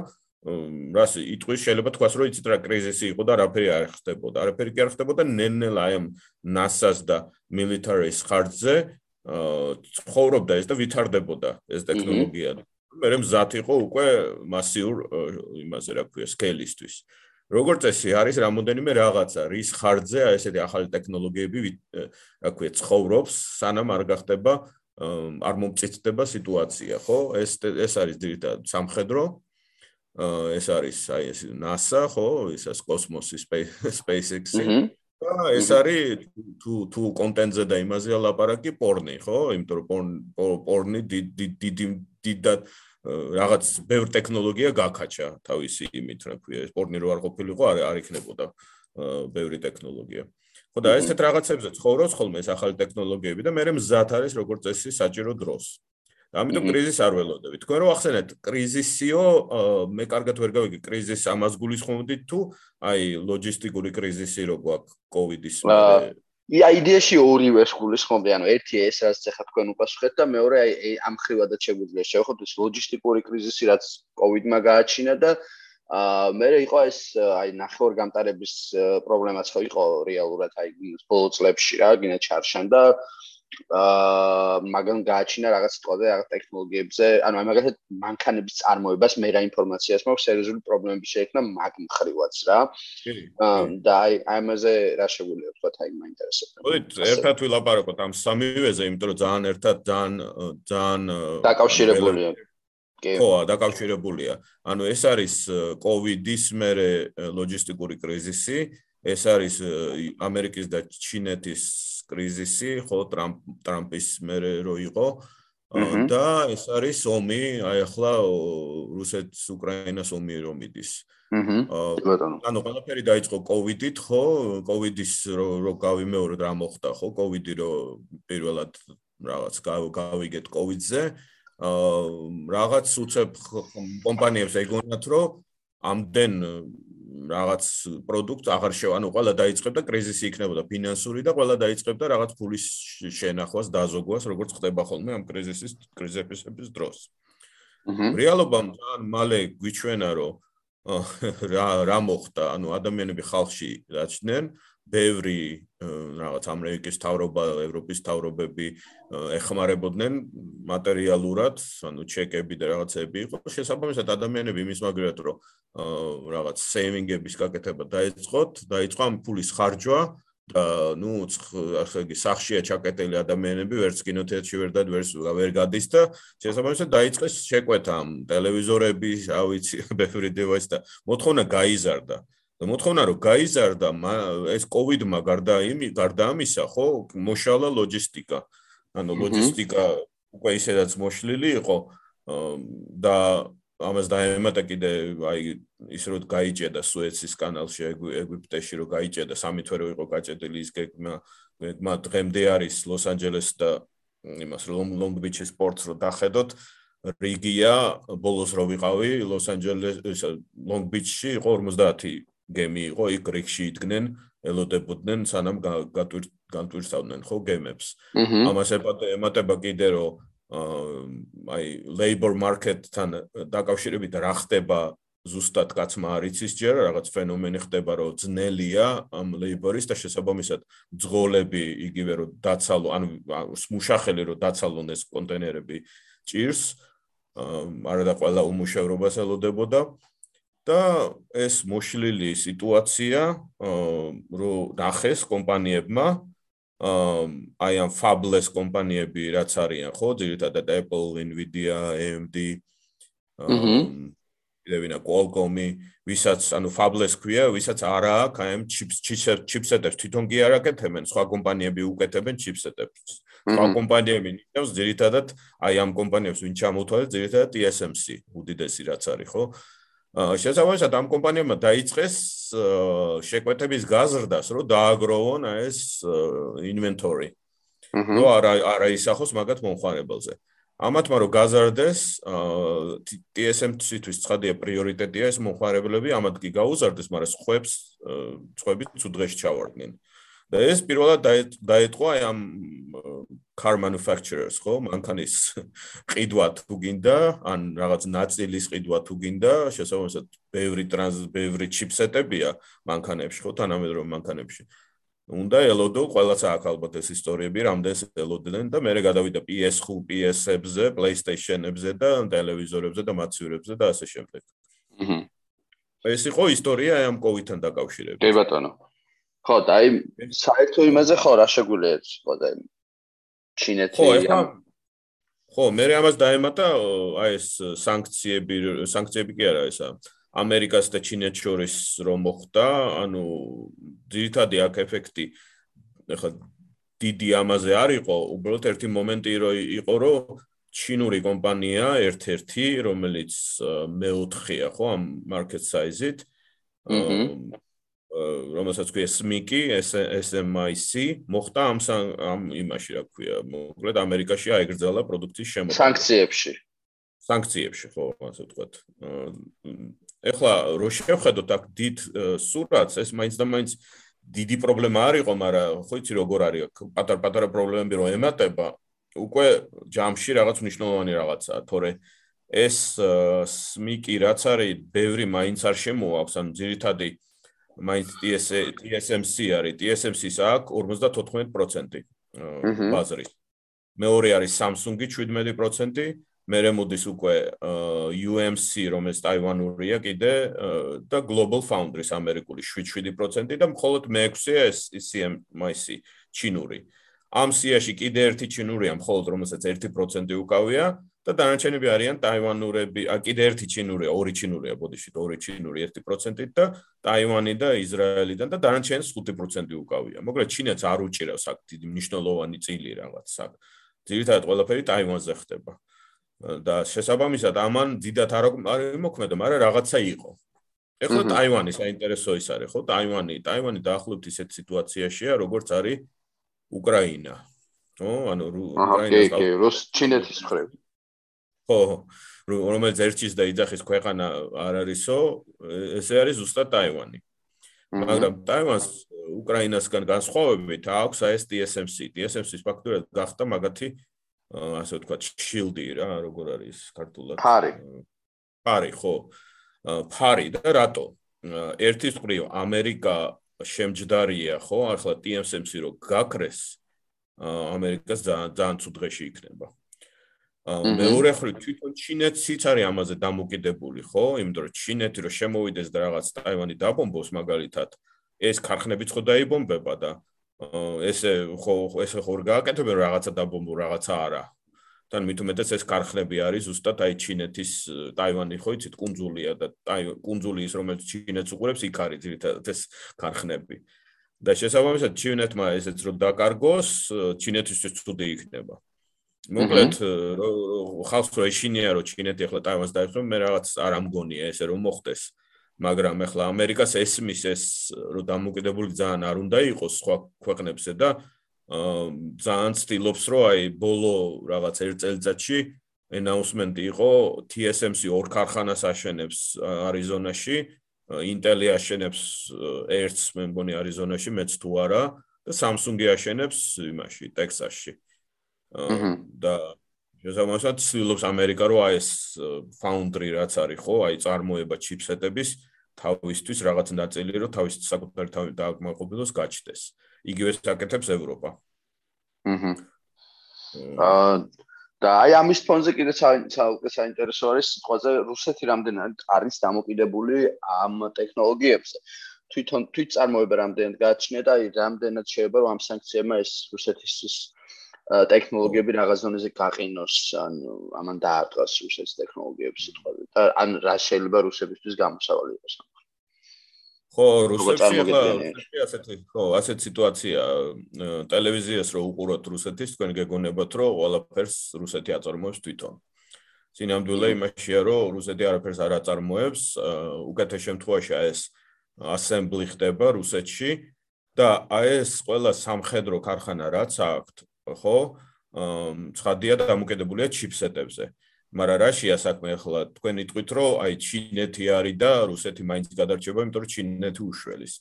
რას იტყვის შეიძლება თქვას რომ იცით რა კრიზისი იყო და რაფერი არ ხდებოდა. არაფერი კი არ ხდებოდა ნენელ აი ამ NASA-ს და military-ს ხარჯზე ცხოვრობდა ეს და ვითარდებოდა ეს ტექნოლოგია მე რემ ზათ იყო უკვე მასიურ იმაზე რა ქვია სკეილისთვის როგორც წესი არის რამოდენიმე რაღაცა რის ხარჯზე აი ესეთი ახალი ტექნოლოგიები რა ქვია ცხოვრობს სანამ არ გახდება არ მომწიწდება სიტუაცია ხო? ეს ეს არის ძირითადად სამხედრო ეს არის აი ეს NASA ხო, ისას კოსმოსის SpaceX-ი. და ეს არის თუ თუ კონტენტზე და იმაზე ლაპარაკი პორნი, ხო? იმიტომ რომ პორნი დიდი დიდი რაღაც ბევრ ტექნოლოგია გაკაჩა თავისი იმით, რა ქვია, პორნი რო არ ყოფილიყო, არ არ იქნებოდა ბევრი ტექნოლოგია. ხო და ესეთ რაღაცებზე ცხოვრობს ხოლმე ეს ახალი ტექნოლოგიები და მე მზად არის როგორც წესი საჭირო დროს. ამიტომ კრიზისი არ ველოდები. თქვენ რო ახსენეთ კრიზისიო, მე კარგად ვერ გავიგე კრიზისი ამას გულისხმობდით თუ აი ლოჯისტიკური კრიზისი რო გვაქვს კოვიდის მერე. ია იდეაში ორივე გულისხმობდი, ანუ ერთი ეს რაც ახლა თქვენ უპასუხეთ და მეორე აი ამ ხრივადაც შეგვიძლია შევხვდეთ ეს ლოჯისტიკური კრიზისი რაც კოვიდმა გააჩინა და აა მე იყო ეს აი ნახევარგამტარების პრობლემაც ხო იყო რეალურად აი ბოლო წლებში რა, გინდა ჩარშან და აა მაგან გააჩინა რაღაც სიტყვაზე რაღაც ტექნოლოგიებზე, ანუ აი მაგალითად მანქანების წარმოებას მე რა ინფორმაციას მაქვს სერიოზული პრობლემები შეექმნა მაგ მხრივაც რა. აა და აი ამაზე რა შეგვიძლია ვთქვა, აი მაინტერესებს. მოდით ერთად ვილაპარაკოთ ამ სამივეზე, იმიტომ რომ ძალიან ერთად ძალიან ძალიან დაკავშირებულია. ხო, დაკავშირებულია. ანუ ეს არის კოვიდის მერე ლოჯისტიკური კრიზისი, ეს არის ამერიკის და ჩინეთის კრიზისი, ხო, ტრამპ ტრამპის მერე რო იყო და ეს არის ომი, აი ახლა რუსეთს უკრაინას ომი რომ მიდის. აჰა. ანუ ყველაფერი დაიწყო კოვიდით, ხო? კოვიდის რო რო გავიმეორე რა მოხდა, ხო? კოვიდი რო პირველად რაღაც გავიგეთ კოვიდზე. აა რაღაც უცებ კომპანიებს ეგონათ, რომ ამდენ რაღაც პროდუქტს აღარ შევა, ანუ ყველა დაიწყებდა კრიზისი იქნებოდა ფინანსური და ყველა დაიწყებდა რაღაც ფულის შენახვას, დაზოგვას, როგორც ხდება ხოლმე ამ კრიზისის კრიზისების დროს. აჰა. რეალობა ძალიან მალე გვიჩვენა, რომ რა რა მოხდა, ანუ ადამიანები ხალხში რაჩნდნენ, ბევრი რაღაც ამერიკის თავრობა, ევროპის თავრობები ეხმარებოდნენ მატერიალურად, ანუ ჩეკები და რაღაცები იყო. შესაბამისად ადამიანები იმის მაგრად რომ რაღაც სეივინგების გაკეთება დაიწყოთ, დაიწყო ამ ფულის ხარჯვა და ნუ ასე იგი სახშია ჩაკეტილი ადამიანები ვერც კინოთეატრში ვერ დად ვერს ვერ გადის და შესაბამისად დაიწყეს შეკვეთა ამ ტელევიზორების, რა ვიცი, ბევრი დევაის და მოთხოვნა გაიზარდა. და მოთხოვნა რომ გაიზარდა ეს კოვიდმა გარდა იმი გარდა ამისა ხო მოშალა ლოჯისტიკა. ანუ ლოჯისტიკა უკვე ისედაც მოშლილი იყო და ამას დაემატა კიდე აი ის რომ გაიჭედა სუეცის კანალში ეგვიპტეში რომ გაიჭედა სამი თვე რო იყო გაჭედილი ის გეგმა გეგმა დღემდე არის ლოს-ანჯელეს და იმას რომ ლონგ-ბიჩის სპორტს რო დახედოთ. რიგია ბოლოს რო ვიყავი ლოს-ანჯელეს ლონგ-ბიჩში იყო 50 გემი იყო იქ რიგში იდგნენ ელოდებოდნენ სანამ განტვირთავდნენ ხო გემებს. ამას ემატება კიდე რომ აი labor market-თან დაკავშირებით რა ხდება ზუსტად კაცმა არიცის ჯერ რაღაც ფენომენი ხდება რომ ძნელია ამ labor-ის და შესაბამისად ძღოლები იგივე რომ დაცალო ანუ მუშახელი რომ დაცალონ ეს კონტეინერები ჭირს არა და ყველა უმუშევრობას ელოდებოდა და ეს მოშლილი სიტუაცია რო ნახეს კომპანიებმა აი ამ fabless კომპანიები რაც არიან ხო ძირითადად Apple, Nvidia, AMD ევინა Qualcomm-ი, ვისაც ანუ fabless ქვია, ვისაც არა აქვს აი ამ chips chipset-ებს თვითონ კი არ აკეთებენ, სხვა კომპანიები უკეთებენ chipset-ებს. სხვა კომპანიები ნიჭავს ძირითადად აი ამ კომპანიებს ვინ ჩამოთვალეს ძირითადად TSMC უდიდესი რაც არის, ხო? შესაბამისად ამ კომპანიებმა დაიწყეს შეკვეთების გაზრდას, რომ დააგროვონ ეს ინვენტორი. ნუ არა არა ისახოს მაგათ მომხარებელზე. ამათმა რომ გაზარდეს TSMC-თვის ცხადია პრიორიტეტია ეს მომხარებლები, ამათ კი გაუზარდეს, მაგრამ ხუებს ხუები თუ დღეში ჩავარდნენ. და ეს პირველად დაეთყვა აი ამ car manufacturers ხო? მანქანის ყიდვა თუ გინდა ან რაღაც ნაწილის ყიდვა თუ გინდა შესაბამისად ბევრი ტრანს ბევრი ჩიპსეტებია მანქანებში ხო? თანამედროვე მანქანებში. უნდა ელოდო ყველაც აქ ალბათ ეს ისტორიები რამდენს ელოდნენ და მე გადავიდა PS5 PS-ებზე PlayStation-ებზე და ტელევიზორებზე და მაცივრებზე და ასე შემდეგ. აჰა ეს იყო ისტორია ამ კოვიდთან დაკავშირებით. კი ბატონო ხო და აი საერთო იმაზე ხო რა შეგვიძლია ხო და ჩინეთი ხო ეხლა ხო მე ამას დაემატა აი ეს სანქციები სანქციები კი არა ესა ამერიკას და ჩინეთს შორის რომ მოხდა ანუ ძირითადად აქ ეფექტი ეხლა დიდი ამაზე არ იყო უბრალოდ ერთი მომენტი რო იყო რომ ჩინური კომპანია ერთ-ერთი რომელიც მეოთხეა ხო ამ მარკეტ საიზით რომელსაც ქვია SMIC, SMIC, მოხდა ამ ამ იმაში, რა ქვია, მოკლედ ამერიკაში აიგრძალა პროდუქციის შემოყვანა. სანქციებში. სანქციებში, ხო, ასე ვთქვათ. ეხლა რო შევხედოთ აქ დიდ სურათს, ეს მაინც და მაინც დიდი პრობლემა არ იყო, მაგრამ ხო იცი როგორ არის აქ პატარ-პატარა პრობლემები რო ემატება, უკვე ჯამში რაღაც მნიშვნელოვანი რაღაცაა, თორე ეს SMIC რაც არის, ბევრი მაინც არ შემოაქვს, ანუ ძირითადად მაინც TSMC არის TSMC-ს აქვს 54% ბაზრის. მეორე არის Samsung-ი 17%, მერე მოდის უკვე UMC, რომელიც ტაივანურია კიდე და Global Foundries ამერიკული 7% და მხოლოდ მე-6-ია ეს CMIC ჩინური. ამ სიაში კიდე ერთი ჩინურია მხოლოდ რომელსაც 1% უკავია და დანარჩენები არიან ტაივანურები, კიდე ერთი ჩინურია, ორი ჩინურია, ბოდიში, ორი ჩინური 1%-ით და ტაივანი და ისრაელიდან და დანარჩენს 5% უკავია. მოკლედ ჩინეთს არ უჭირავს აქ დიდი მნიშვნელოვანი წილი რაღაც აქ. ძირითადად ყველაფერი ტაივანზე ხდება. და შესაბამისად ამან დიდათ არ მოქმედა, მაგრამ რაღაცა იყო. ეხლა ტაივანი საინტერესო ის არის, ხო? ტაივანი, ტაივანი დაახლოებით ისეთ სიტუაციაშია, როგორც არის უკრაინა. ხო? ანუ უკრაინას კი, კი, რუს ჩინეთის მხრივ. ხო, რომელიც ერჩის და იძახის ქვეყანა არ არისო, ესე არის ზუსტად ტაივანი. მაგრამ ტაივანს უკრაინასგან განსხვავებით აქვს ეს TSMC. TSMC-ის ფაქტურად გახდა მაგათი ასე ვთქვათ, შილდი რა, როგორ არის ქართულად? ფარი. ფარი, ხო. ფარი და რატო? ერთის მხრივ ამერიკა შემჯდარია, ხო? ახლა TSMC რო გაქრეს, ამერიკას ძალიან ცუდ დღეში იქნება. მეორე მხრივ თვითონ ჩინეთიც არის ამაზე დამოკიდებული, ხო? იმიტომ რომ ჩინეთი რო შემოვიდეს და რაღაც ტაივანი დაბომბოს მაგალითად, ეს ქარხნებიც ხო დაიბომბება და ესე ხო ესე ხო გააკეთებენ რაღაცა დაბომბო, რაღაცა არა. თან მით უმეტეს ეს ქარხნები არის ზუსტად აი ჩინეთის ტაივანი ხო იცით კუნძულია და ტაივანი კუნძული ის რომელიც ჩინეთს უყურებს იქ არის ძირითადად ეს ქარხნები და შესაბამისად ჩინეთმა ესეც რო დაკარგოს ჩინეთისთვის ცუდი იქნება მოკლედ ხალხს რო ეშინია რომ ჩინეთი ახლა ტაივანს დაიხსნა მე რაღაც არ ამგონია ესე რომ მოხდეს. მაგრამ ახლა ამერიკას ესმის ეს რომ დამოკიდებული ძალიან არ უნდა იყოს სხვა ქვეყნებზე და ძალიან ცდილობს რომ აი ბოლო რაღაც ერთ წელიწადში announcement იყო TSMC ორ ქარხანას აშენებს არიზონაში Intel-ი აშენებს ერთს მე მგონი არიზონაში მეც თუ არა და Samsung-ი აშენებს იმაში ტექსასში და შესაბამისად ცდილობს ამერიკა რომ აი ეს foundry რაც არის ხო აი წარმოება ჩიპსეტების თავისთვის რაღაც ნაწილი რომ თავის საკუთარი თავი დააკმაყოფილოს გაჩნდეს. იგივე საკეთებს ევროპა. აჰა. აა და აი ამის ფონზე კიდე საუკე საინტერესო არის სიტყვაზე რუსეთი რამდენად არის დამოკიდებული ამ ტექნოლოგიებზე. თვითონ თვით წარმოება რამდენად გააჩნია და აი რამდენად შეიძლება რომ ამ სანქციებმა ეს რუსეთის ტექნოლოგიები რაღაც ზონაზე გაყინოს, ან ამან დაარტყას რუსეთის ტექნოლოგიების სიტყვაზე და ან რა შეიძლება რუსებისთვის გამოსავალი იყოს ამ ხო, რუსეთში ახლა ასეთი ხო, ასეთი სიტუაცია ტელევიზიას რო უყუროთ რუსეთის, თქვენ გეგონებათ, რომ ყველაფერს რუსეთი აწარმოებს თვითონ. სინამდვილე იმაშია, რომ რუსეთი არაფერს არ აწარმოებს, უკეთეს შემთხვევაში ეს ასემბლი ხდება რუსეთში და აი ეს ყველა სამხედრო ქარხანა რაც აქვს, ხო? ცხადია დამოკიდებულია ჩიპსეტებზე. მაგრამ რაშია საქმე ახლა თქვენ იტყვით რომ აი ჩინეთი არის და რუსეთი მაინც გადარჩება იმიტომ რომ ჩინეთი უშველის.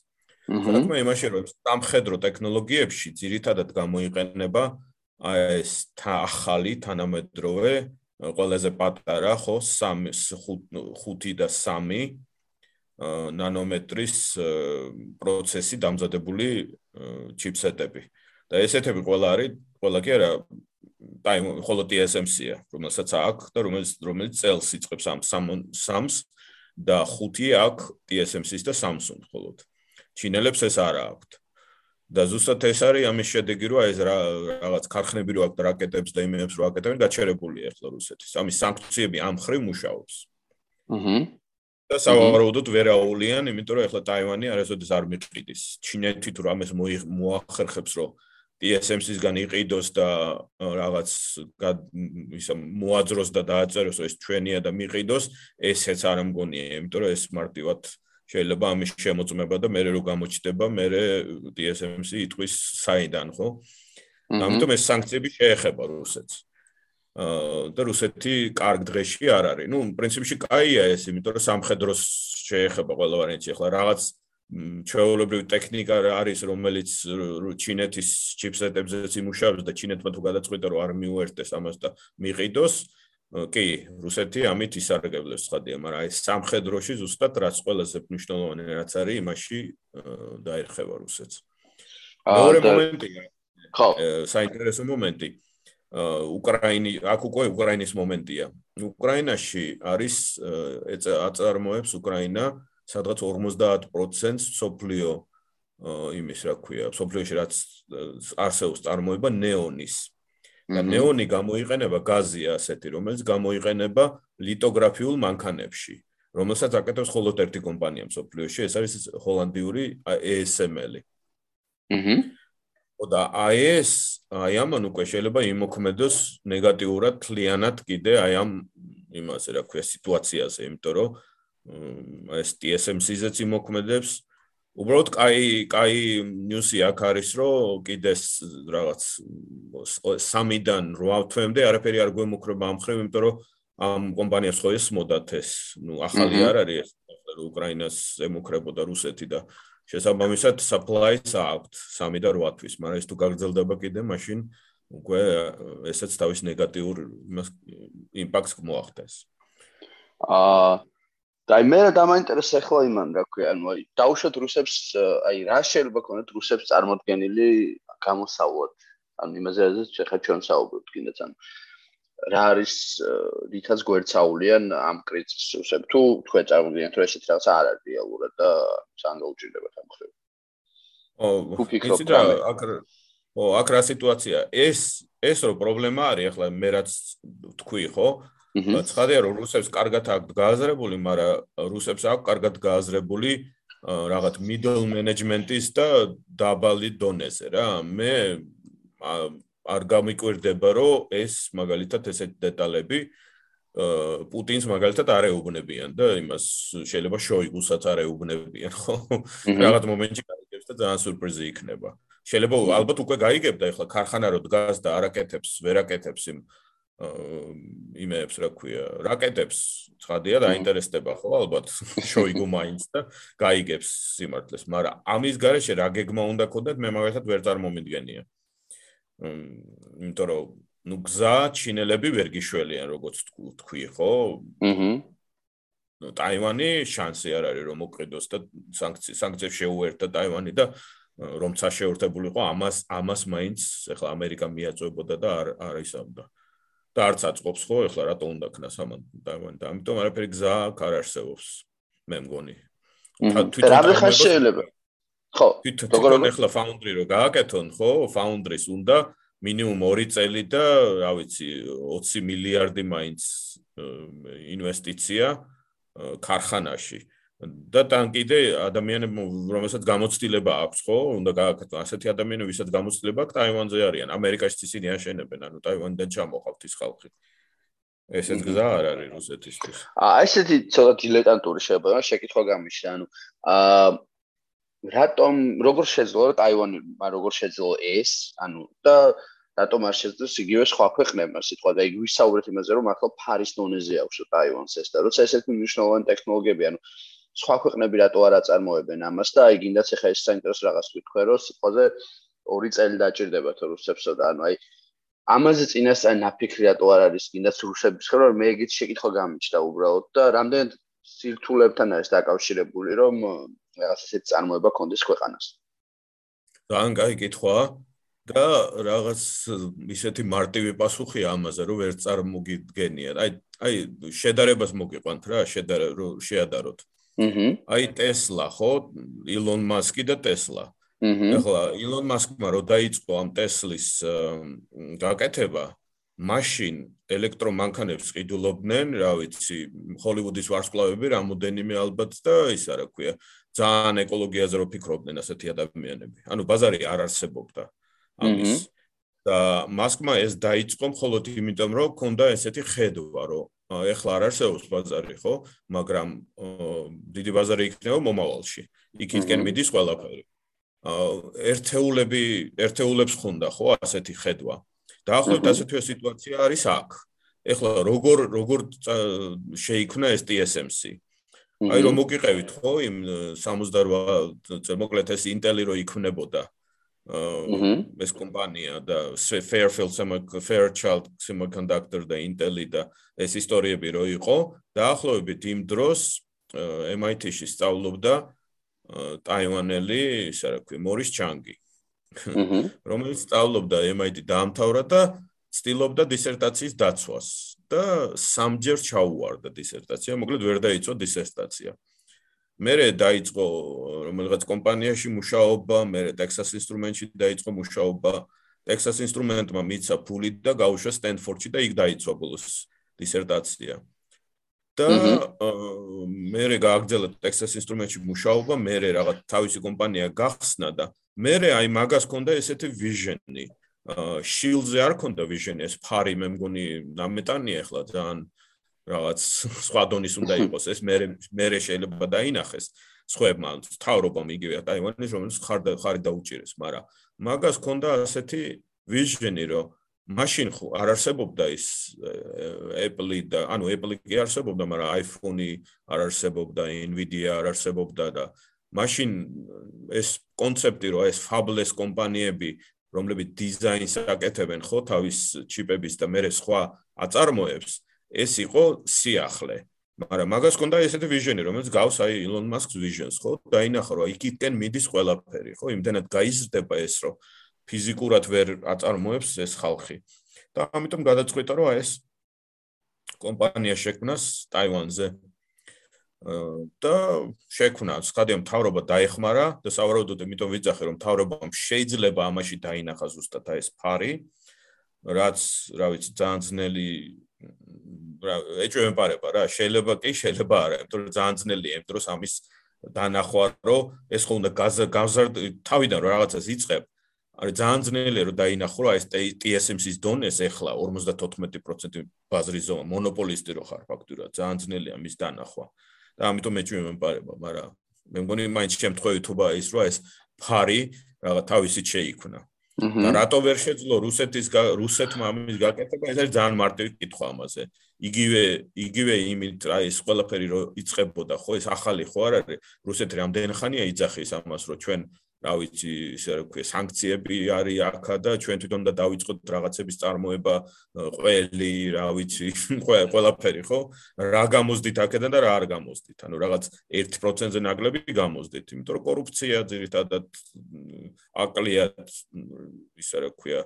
საქმე იმაში რომ სამხედრო ტექნოლოგიებში ძირითადად გამოიყენება აი ეს ახალი თანამედროვე ყველაზე პატარა ხო 3 5 და 3 ნანომეტრის პროცესი დამზადებული ჩიპსეტები და ესეთები ყველა არის ყველა კი არა აი ხოლო TSMC-ია, რომელსაც აქვს და რომელიც რომელიც წელს იწყებს ამ სამს და ხუთი აქვს TSMC-ს და Samsung ხოლოდ. ჩინელებს ეს არა აქვთ. და ზუსტად ეს არის ამის შედეგი, რომ ეს რაღაც ქარხნები რო აქვთ რაკეტებს და იმეებს რო აკეთებენ, გაჩერებულია ახლა რუსეთის. ამის სანქციები ამ ხრივ მუშაობს. აჰა. და სავარაუდოდ ვერაულიან, იმიტომ რომ ახლა ტაივანი არასოდეს არ მიყიდის. ჩინეთი თუ რამეს მოახერხებს, რომ TSMC-სგან იყიდოს და რაღაც ისა მოაძროს და დააწეროს ეს ჩვენია და მიყიდოს, ესეც არ ამგონია, იმიტომ რომ ეს მარტივად შეიძლება ამის შემოწმება და მე რო გამოჩდება, მე TSMC იტყვის საიდან, ხო? ამიტომ ეს სანქციები შეეხება რუსეთს. აა და რუსეთი კარგ დღეში არ არის. ნუ პრინციპში კაია ეს, იმიტომ რომ სამხედროს შეეხება ყველა ვარიანტი. ახლა რაღაც ჩვეულებრივი ტექნიკა არის რომელიც ჩინეთის ჩიპსეტებზეც იმუშავებს და ჩინეთმა თუ გადაწყვიტა რომ არ მიუერთდეს ამას და მიყიდოს კი რუსეთი ამით ისარგებლებს ხადია მაგრამ აი სამხედროში ზუსტად რაც ყველაზე მნიშვნელოვანი რაც არის იმაში დაერხება რუსეთს. მეორე მომენტია ხო. საინტერესო მომენტი. უკრაინი აქ უკვე უკრაინის მომენტია. უკრაინაში არის აწარმოებს უკრაინა სადღაც 50% სოფლიო იმის რა ქვია, სოფლიოში რაც არსეულს წარმოება ნეონის. და ნეონი გამოიყენება გაზია ასეთი, რომელიც გამოიყენება ლიტოგრაფიულ მანქანებში, რომელსაც აკეთებს მხოლოდ ერთი კომპანია მსოფლიოში, ეს არის ჰოლანდიური ASML-ი. აჰა. და AES აი ამან უკვე შეიძლება იმოქმედოს ნეგატიურად თლიანად კიდე აი ამ იმაზე რა ქვია სიტუაციაზე, იმიტომ რომ ეს TSMC-ზეც იმოქმედებს. უბრალოდ კაი კაი ნიუსი აქ არის, რომ კიდე რაღაც 3-დან 8 თვემდე არაფერი არ გვემუქრება ამ ხრივ, იმიტომ რომ ამ კომპანიას ხო ეს მოდათ ეს, ну, ახალი არ არის ეს, უკრაინას ემუქრებოდა რუსეთი და შესაბამისად supply-ს აქვს 3 და 8 თვის, მაგრამ ეს თუ გაგრძელდება კიდე, მაშინ უკვე ესეც თავის ნეგატიურ იმპაქტს მოახდენს. აა და მე რა დამაინტერესა ახლა იმან რა ქვია ანუ აი დაუშვათ რუსებს აი რა შეიძლება ქონოთ რუსებს წარმოქმნილი გამოსავლოთ ანუ იმაზე ახლა ჩვენ საუბრობთ კიდეც ანუ რა არის რითაც გვერცაულიან ამ კრიზისს რუსებს თუ თქვენ წარმოგვიდგენთ რომ ესეთი რაღაცა არ არის რეალურად და სამ გაუჭირდებათ ამ ხრივ ო იცით რა აქ ო აქ რა სიტუაცია? ეს ეს რო პრობლემა არის ახლა მე რაც თქვი ხო ცხადია რომ რუსებს კარგად აქვს გააზრებული, მაგრამ რუსებს აქვს კარგად გააზრებული რაღაც middle management-ის და დაბალი დონეზე რა. მე არ გამიკვირდება რომ ეს მაგალითად ესეთ დეტალები პუტინს მაგალითად არ ეუბნებიან და იმას შეიძლება შოიგუსაც არ ეუბნებიან, ხო? რაღაც მომენტში გაიგებს და ძალიან სურპრიზი იქნება. შეიძლება ალბათ უკვე გაიგებდა ეხლა ქარხანა რო დგას და არაკეთებს, ვერაკეთებს იმ იმებს რა ქვია რაკეტებს ცხადია დაინტერესდება ხო ალბათ? შოიგუ მაინც და გაიგებს სიმართლეს მაგრამ ამის garaშე რა გეგმა უნდა ქონდეთ მე მაგალითად ვერ წარმომიდგენია. იმიტომ რომ ნუ გზა ჩინელები ვერ გიშველიან როგორც თქვი ხო? აჰა. ნუ ტაივანი შანსი არ არის რომ მოყიდოს და სანქცი სანქციებს შეუერთა ტაივანი და რომ წაშეურთებულიყო ამას ამას მაინც ეხლა ამერიკა მიაწვებოდა და არ არ ისავდა. აჰა და არც აწყობს ხო ეხლა რატო უნდა ქნას ამან? და ამიტომ არაფერი გზა აქ არ არსებობს მე მგონი. თვითონ რა ხარ შეიძლება. ხო თვითონ ეხლა ფაუნდრი რო გააკეთონ ხო? ფაუნდრის უნდა მინიმუმ 2 წელი და რა ვიცი 20 მილიარდი მაინც ინვესტიცია ქარხანაში და თან კიდე ადამიანები რომელსაც გამოცდილება აქვს ხო? უნდა გააკეთოს ასეთი ადამიანები ვისაც გამოცდილება აქვს ტაივანზე არიან. ამერიკაში ისინი აშენებენ ანუ ტაივანიდან ჩამოყავთ ის ხალხი. ესეც გზა არ არის რუსეთისთვის. აა ესეთი ცოტა დილეტანტური შეება შეკითხვა გამიშა ანუ აა რატომ როგორ შეძლო ტაივანი როგორ შეძლო ეს ანუ და რატომ არ შეძლოს იგივე სხვა ქვეყნებმა სიტყვა და იგივე საუბრეთ იმაზე რომ ახლა ფარის დონეზე აქვს ტაივანს ეს და როცა ესეთი მნიშვნელოვანი ტექნოლოგიები ანუ სხვა ქვეყნები რატო არ აწარმოებენ ამას და აი გინდაც ახლა ეს საინტერესო რაღაც ვიტყვე რომ სიტყვაზე ორი წელი დაჭირდება თუ რუსებსო და ანუ აი ამაზე წინასწარ ნაფიქრი რატო არ არის გინდაც რუსების ხო რომ მე ეგეთ შეკითხვა გამიჩნდა უბრალოდ და რამდენ სირთულებთან არის დაკავშირებული რომ რაღაც ესეთ წარმოება კონდეს ქვეყანას. ძალიან კაი კითხვა და რაღაც ისეთი მარტივი პასუხია ამაზე რომ ვერ წარმოგიდგენია. აი აი შედარებას მოგიყვანთ რა შედარ შეადაროთ აჰა. აი ტესლა ხო? ილონ მასკი და ტესლა. აჰა. ახლა ილონ მასკმა რო დაიწყო ამ ტესლის გაკეთება, მაშინ ელექტრომანქანებს ყიდულობდნენ, რა ვიცი, ჰოლივუდის ვარსკვლავები რამოდენიმე ალბათ და ის არა ქვია, ძალიან ეკოლოგიაზე რო ფიქრობდნენ ასეთი ადამიანები. ანუ ბაზარი არ არსებობდა ამის. და მასკმა ეს დაიწყო მხოლოდ იმიტომ, რომ ქონდა ესეთი ხედვა, რომ ეხლა არ არსებობს ბაზარი, ხო? მაგრამ დიდი ბაზარი იქნება მომავალში. იქითკენ მიდის ყველაფერი. ერთეულები, ერთეულებს ხუნდა, ხო, ასეთი ხედვა. დაახლოებით ასეთივე სიტუაცია არის აქ. ეხლა როგორ როგორ შეიქმნა ეს TSMC? აი რომ მოგიყევით, ხო, იმ 68 მოკლედ ეს Intel-ი რო იქმნებოდა. ეს კომპანია და Fairfield Fairchild Semiconductor და Intel და ეს ისტორიები რო იყო დაახლოებით იმ დროს MIT-ში სწავლობდა ტაივანელი, ისა რა ქვია, მორის ჩანგი. რომელიც სწავლობდა MIT დაამთავრა და ცდილობდა დისერტაციის დაცვას და სამჯერ ჩაუვარდა დისერტაცია, მოკლედ ვერ დაიწყო დისერტაცია. მერე დაიწყო რომელიღაც კომპანიაში მუშაობა, მერე Texas Instruments-ში დაიწყო მუშაობა Texas Instrument-მა მიცა ფული და გაუშვა Stanford-ში და იქ დაიცვა ბოლოს დისერტაცია. და მე გააგრძელა Texas Instrument-ში მუშაობა, მე რაღაც თავისი კომპანია გახსნა და მე აი მაგას ქონდა ესეთი vision-ი. Shields-ზე არ ქონდა vision-ი, ეს ფარი მე მგონი ნამეტანია ახლა ძალიან რაღაც სხვა დონის უნდა იყოს. ეს მე მე შეიძლება დაინახეს სხვებმა თავრობამ იგივეა ტაივანის რომელიც ხარ ხარი დაუჭირეს მაგრამ მაგას ქონდა ასეთი ვიჟენი რომ მაშინ ხო არ არსებობდა ის Apple-ი და ანუ Apple-ი კი არსებობდა მაგრამ iPhone-ი არ არსებობდა Nvidia არ არსებობდა და მაშინ ეს კონცეფტი რომ ეს fabless კომპანიები რომლებიც დიზაინს აკეთებენ ხო თავის ჩიპების და მე სხვა აწარმოებს ეს იყო სიახლე. მაგრამ მაგას კონდა ესეთი ვიჟენი, რომელიც გავს აი ილონ მასკს ვიჟენს, ხო? დაინახა რომ იქიდან მიდის ყველაფერი, ხო? იმდენად გაიზრდება ეს, რომ ფიზიკურად ვერ აწარმოებს ეს ხალხი. და ამიტომ გადაწყვეტა, რომ ეს კომპანია შექმნას ტაივანზე. და შექმნა, ხადია მთავრობა დაეხმარა და სავარაუდოდ იმიტომ ვიძახე, რომ მთავრობამ შეიძლება ამაში დაინახა ზუსტად ეს ფარი, რაც, რა ვიცი, ძალიან ძნელი რა ეჭვემპარება რა. შეიძლება კი შეიძლება არა. იმიტომ რომ ძალიან ძნელია იმ დროს ამის დანახვა რომ ეს ხო უნდა გაზარ თავიდან რომ რაღაცას იწებ არის ძალიან ძნელია რომ დაინახო რომ ეს TSMC-ის დონეს ეხლა 54% ბაზრის ზონა მონოპოლისტი რო ხარ ფაქტურად. ძალიან ძნელია მის დანახვა. და ამიტომ ეჭვემპარება მაგრამ მე მგონი მაინც შემთხვევითობა ის რომ ეს ფარი რაღაც თავისით შეიქმნა და რატო ვერ შეძლო რუსეთის რუსეთმა ამის გაკეთება? ეს არის ძალიან მარტივი კითხვა ამაზე. იგივე იგივე იმით აი ეს ყველაფერი რო იწებოდა ხო? ეს ახალი ხო არ არის? რუსეთი რამდენი ხანია იძახის ამას რომ ჩვენ რა ვიცი ისე რა ქვია სანქციები არის აქა და ჩვენ თვითონ და დავიწყოთ რაღაცების წარმოება ყველი რა ვიცი ყველაფერი ხო? რა გამოსდით აქედან და რა არ გამოსდით ანუ რაღაც 1%-ზე ნაკლები გამოსდით იმიტომ რომ კორუფცია ძირითადად აკლია ისე რა ქვია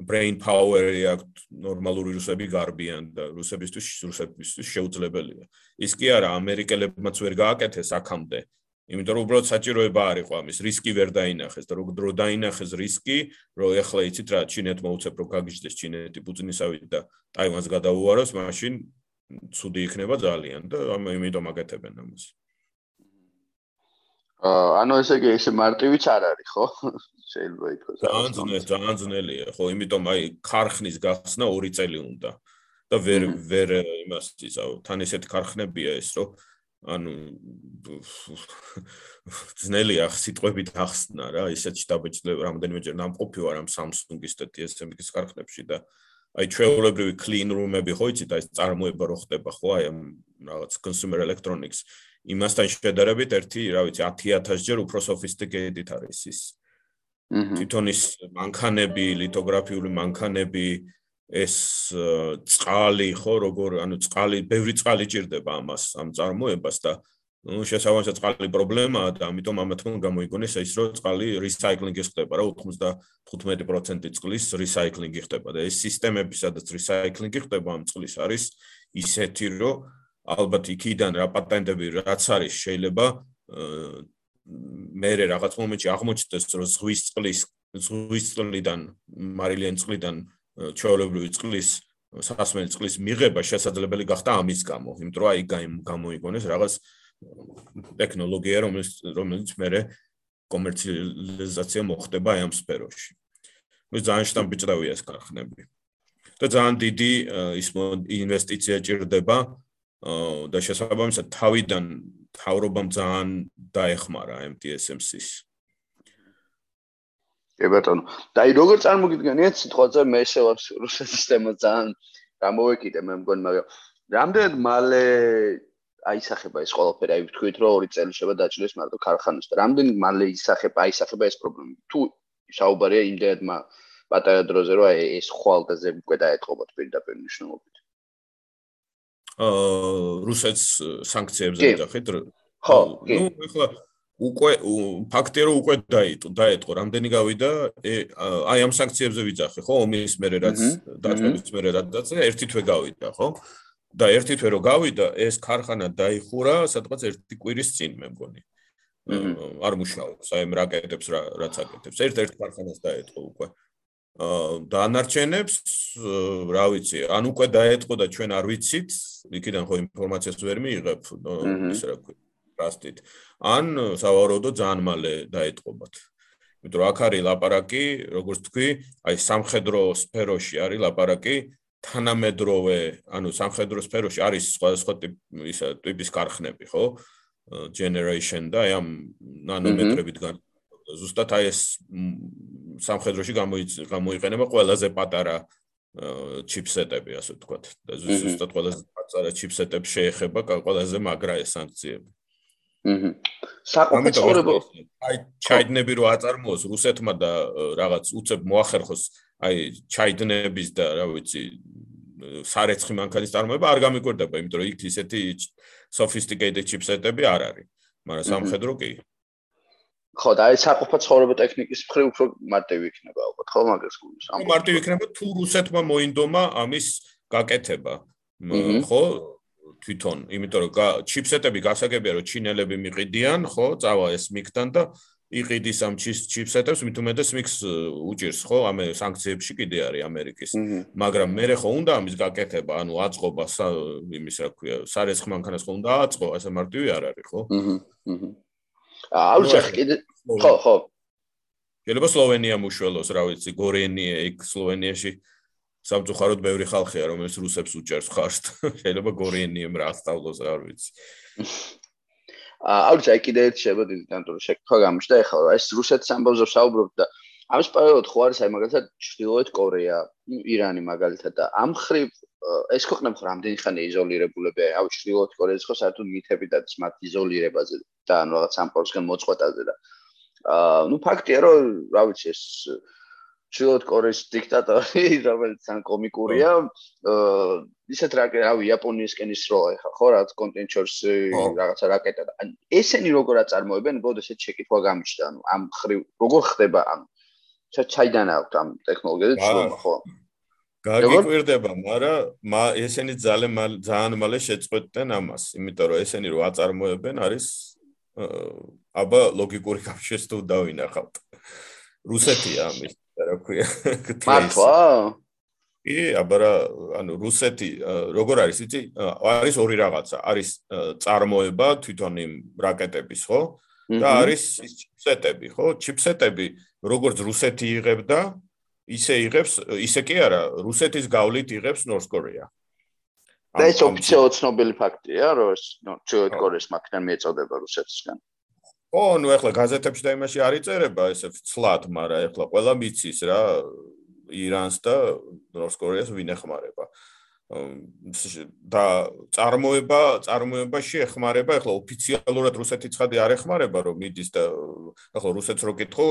brain power-ი აქვს ნორმალური რუსები გარბიან და რუსებისთვის რუსებისთვის შეუძლებელია. ის კი არა ამერიკელებმაც ვერ გააკეთეს აქამდე იმიტომ რომ უბრალოდ საჭიროება არ იყო ამის რისკი ვერ დაინახეს და რო დაინახეს რისკი რომ ეხლა იცით რა ჩინეთმა უცებ რო გაგიჟდეს ჩინეთი პუტინისავით და ტაივანს გადაუაროს მაშინ ცუდი იქნება ძალიან და ამიტომ აკეთებენ ამას. ანუ ესე იგი ესე მარტივიც არ არის ხო? შეიძლება ითქვას ძალიან ძნელი ძალიან ძნელია ხო? იმიტომ აი ქარხნის გახსნა 2 წელი უნდა და ვერ ვერ იმას იცავ. თან ესეთ ქარხნებია ეს რომ ანუ ძნელია სიტყვებით ახსნა რა ისეთი დაბეჭდება რამდენიმეჯერ ნამყოფი ვარ ამ Samsung-ის და TSMC-ის ქარხნებში და აი ჩვეულებრივი clean room-ები ხო იცით? აი წარმოება რო ხდება ხო? აი ამ რაღაც consumer electronics. იმასთან შედარებით ერთი რა ვიცი 10000 ჯერ უფრო sophisticated არის ის. თვითონ ის მანქანები ლითოგრაფიული მანქანები ეს წყალი ხო როგორ ანუ წყალი ბევრი წყალი ჭირდება ამას ამ წარმოებას და ну შესაბამისად წყალი პრობლემაა და ამიტომ ამათმა გამოიგონეს ის რომ წყალი რისაიკლინგი ხდება რა 95% წყლის რისაიკლინგი ხდება და ეს სისტემები სადაც რისაიკლინგი ხდება ამ წყლის არის ისეთი რომ ალბათ იქიდან რა პატენტები რაც არის შეიძლება მე რაღაც მომენტში აღმოჩნდეს რომ ზღვის წყლის ზღვის წყლიდან მარილიანი წყლიდან ჩვეულებრივი წყლის სასმელი წყლის მიღება შესაძლებელი გახდა ამის გამო, იმიტომ რომ აი გამოიგონეს რაღაც ტექნოლოგია, რომელიც რომელიც მე კომერციალიზაცია მოხდება ამ სფეროში. მე ძალიან შტამბიჭდავია ეს ქარხნები. და ძალიან დიდი ის ინვესტიცია ჭირდება და შესაბამისად თავიდან თავრობამ ძალიან დაეხმარა MTSMC-ს. კი ბატონო. და აი როგორ წარმოგიდგენიათ სიტყვაზე მე შევა რუსეთის სისტემა ძალიან გამოვეკიდე მე მგონი, მაგრამ რამდენად მალე აისახება ეს ყველაფერი? აი ვთქვით რომ ორი წელი შევა დაჭრეს მარტო ქარხანას და რამდენად მალე ისახება, აისახება ეს პრობლემა? თუ საუბარია იმდენად პატარა დროზე რომ აი ეს ხვალდაზე უკვე დაეთყობოთ პირდაპირ მნიშვნელობით. აა რუსეთს სანქციებზე ვიძახით? ხო, კი. ნუ ეხლა უკვე ფაქტია რომ უკვე დაიტო დაეტყო რამდენი გავიდა? აი ამ სანქციებზე ვიძახე ხო? ომის მერე რაც დაწყების მერე რაც ერთი თვე გავიდა ხო? და ერთი თვე რო გავიდა ეს ქარხანა დაიხურა სადღაც ერთი კვირის წინ მე მგონი. არ მუშაობს აი ამ რაკეტებს რაც აკეთებს. ერთ-ერთ ქარხანას დაეტყო უკვე. დანარჩენებს რა ვიცი, ან უკვე დაეთყო და ჩვენ არ ვიცით, იქიდან ხო ინფორმაციას ვერ მიიღებ, ისე რა ქვია, რასტით. ან სავარაუდო ძალიან მალე დაეთყობათ. იმიტომ რომ აქ არის ლაპარაკი, როგორც თქვი, აი სამხედრო სფეროში არის ლაპარაკი თანამედროვე, ანუ სამხედრო სფეროში არის სხვადასხვა ისა ტიპის კარხნები, ხო? generation და აი ამ ნანომეტრებით გან ზუსტად აი ეს სამხედროში გამოიყენება ყველაზე პატარა ჩიპსეტები, ასე ვთქვათ. და ზუსტად ყველაზე პატარა ჩიპსეტებს შეეხება ყველაზე მაგრა ეს სანქციები. აჰა. საყოფაცხოვრებო აი ჩაიდნები რო აწარმოოს რუსეთმა და რაღაც უცებ მოახერხოს აი ჩაიდნების და რა ვიცი სარეცხი მანქანის წარმოება არ გამიკვირდება, იმიტომ რომ იქ ისეთი sophisticated chipset-ები არ არის, მაგრამ სამხედრო კი. ხო, და აი საყოფა ცხოვრება ტექნიკის მხრივ უფრო მარტივი იქნება ალბათ, ხო, მაგას გულს. ამ მარტივი იქნება თუ რუსეთმა მოინდომა ამის გაკეთება. ხო, თვითონ, იმიტომ რომ chipset-ები გასაგებია რომ ჩინელები მიყიდიან, ხო, წავა ეს მიქთან და იყიდის ამ ჩიპსეტებს, მით უმეტეს მიქს უჭირს, ხო, ამ სანქციებში კიდე არის ამერიკის. მაგრამ მე ხო უნდა ამის გაკეთება, ანუ აწყობა იმის რა ქვია, სარეცხ მანქანას ხო უნდა აწყო, ასე მარტივი არ არის, ხო? აჰა. აუ შეხ კიდე ხო, ხო. შეიძლება სლოვენია მუშველოს, რა ვიცი, გორენია იქ სლოვენიაში სამწუხაროდ ბევრი ხალხია, რომელიც რუსებს უჭერს ხარს. შეიძლება გორენიემ რა ასწავლოს, რა ვიცი. აუც აი კიდე ერთ შეგოდი დანტურ შეკითხვა გამიშდა ეხლა რა ეს რუსეთის ამბავზე საუბრობთ და ამის პერიოდ ხო არის აი მაგალითად ჩრდილოეთ კორეა, ირანი მაგალითად და ამ ხრივ ეს ქვეყნები ხო რამდენი ხანი იზოლირებულები აი ჩრდილოეთ კორეას ხო საერთოდ მითები და მათ იზოლირებაზე და ანუ რაღაც სამყაროსგან მოწყვეტაზე და აა ნუ ფაქტია რომ რა ვიცი ეს ჩრდილოეთ კორეის დიქტატორი, რომელიც თან კომიკურია, ისეთ რა რავი, იაპონიისკენ ისროლა ეხა, ხო, რაღაც კონტინჩორს რაღაცა რაკეტა და ესენი როგორ აწარმოებენ, ბოდ ესეთ შეკითხვა გამიშდა, ანუ ამ ხრი როგორ ხდება, ანუ ჩაიდან აქვთ ამ ტექნოლოგიაზე ცნობა, ხო? გაგიკვირდება, მაგრამ ესენი ძალიან ძალიან მალე შეწყვეტდნენ ამას, იმიტომ რომ ესენი რო აწარმოებენ არის აბა ლოგიკური კავშირს თუ დავინახავთ. რუსეთია ამის რა ქვია მართლა კი აბარა ანუ რუსეთი როგორ არის იცი? არის ორი რაღაცა. არის წარმოება თვითონ იმ რაკეტების ხო? და არის ჩიპსეტები ხო? ჩიპსეტები როგორც რუსეთი იღებდა ისე იღებს ისე კი არა რუსეთის გავლით იღებს ნორსკორეა და ეს ოფიციალურად ცნობილი ფაქტია რომ ეს ჩოეთ კორეის მაქნა მიეწოდება რუსეთისგან ო, ნუ ახლა გაზეთებში და იმაში არ იწერება ესე ფცლად, მაგრამ ახლა ყველა მიცის რა ირანს და ნორსკორეას ვინ ეხმარება. და წარმოება, წარმოებაში ეხმარება, ახლა ოფიციალურად რუსეთი ცხადი არ ეხმარება, რომ მიდის და ახლა რუსეთს რო კითხო,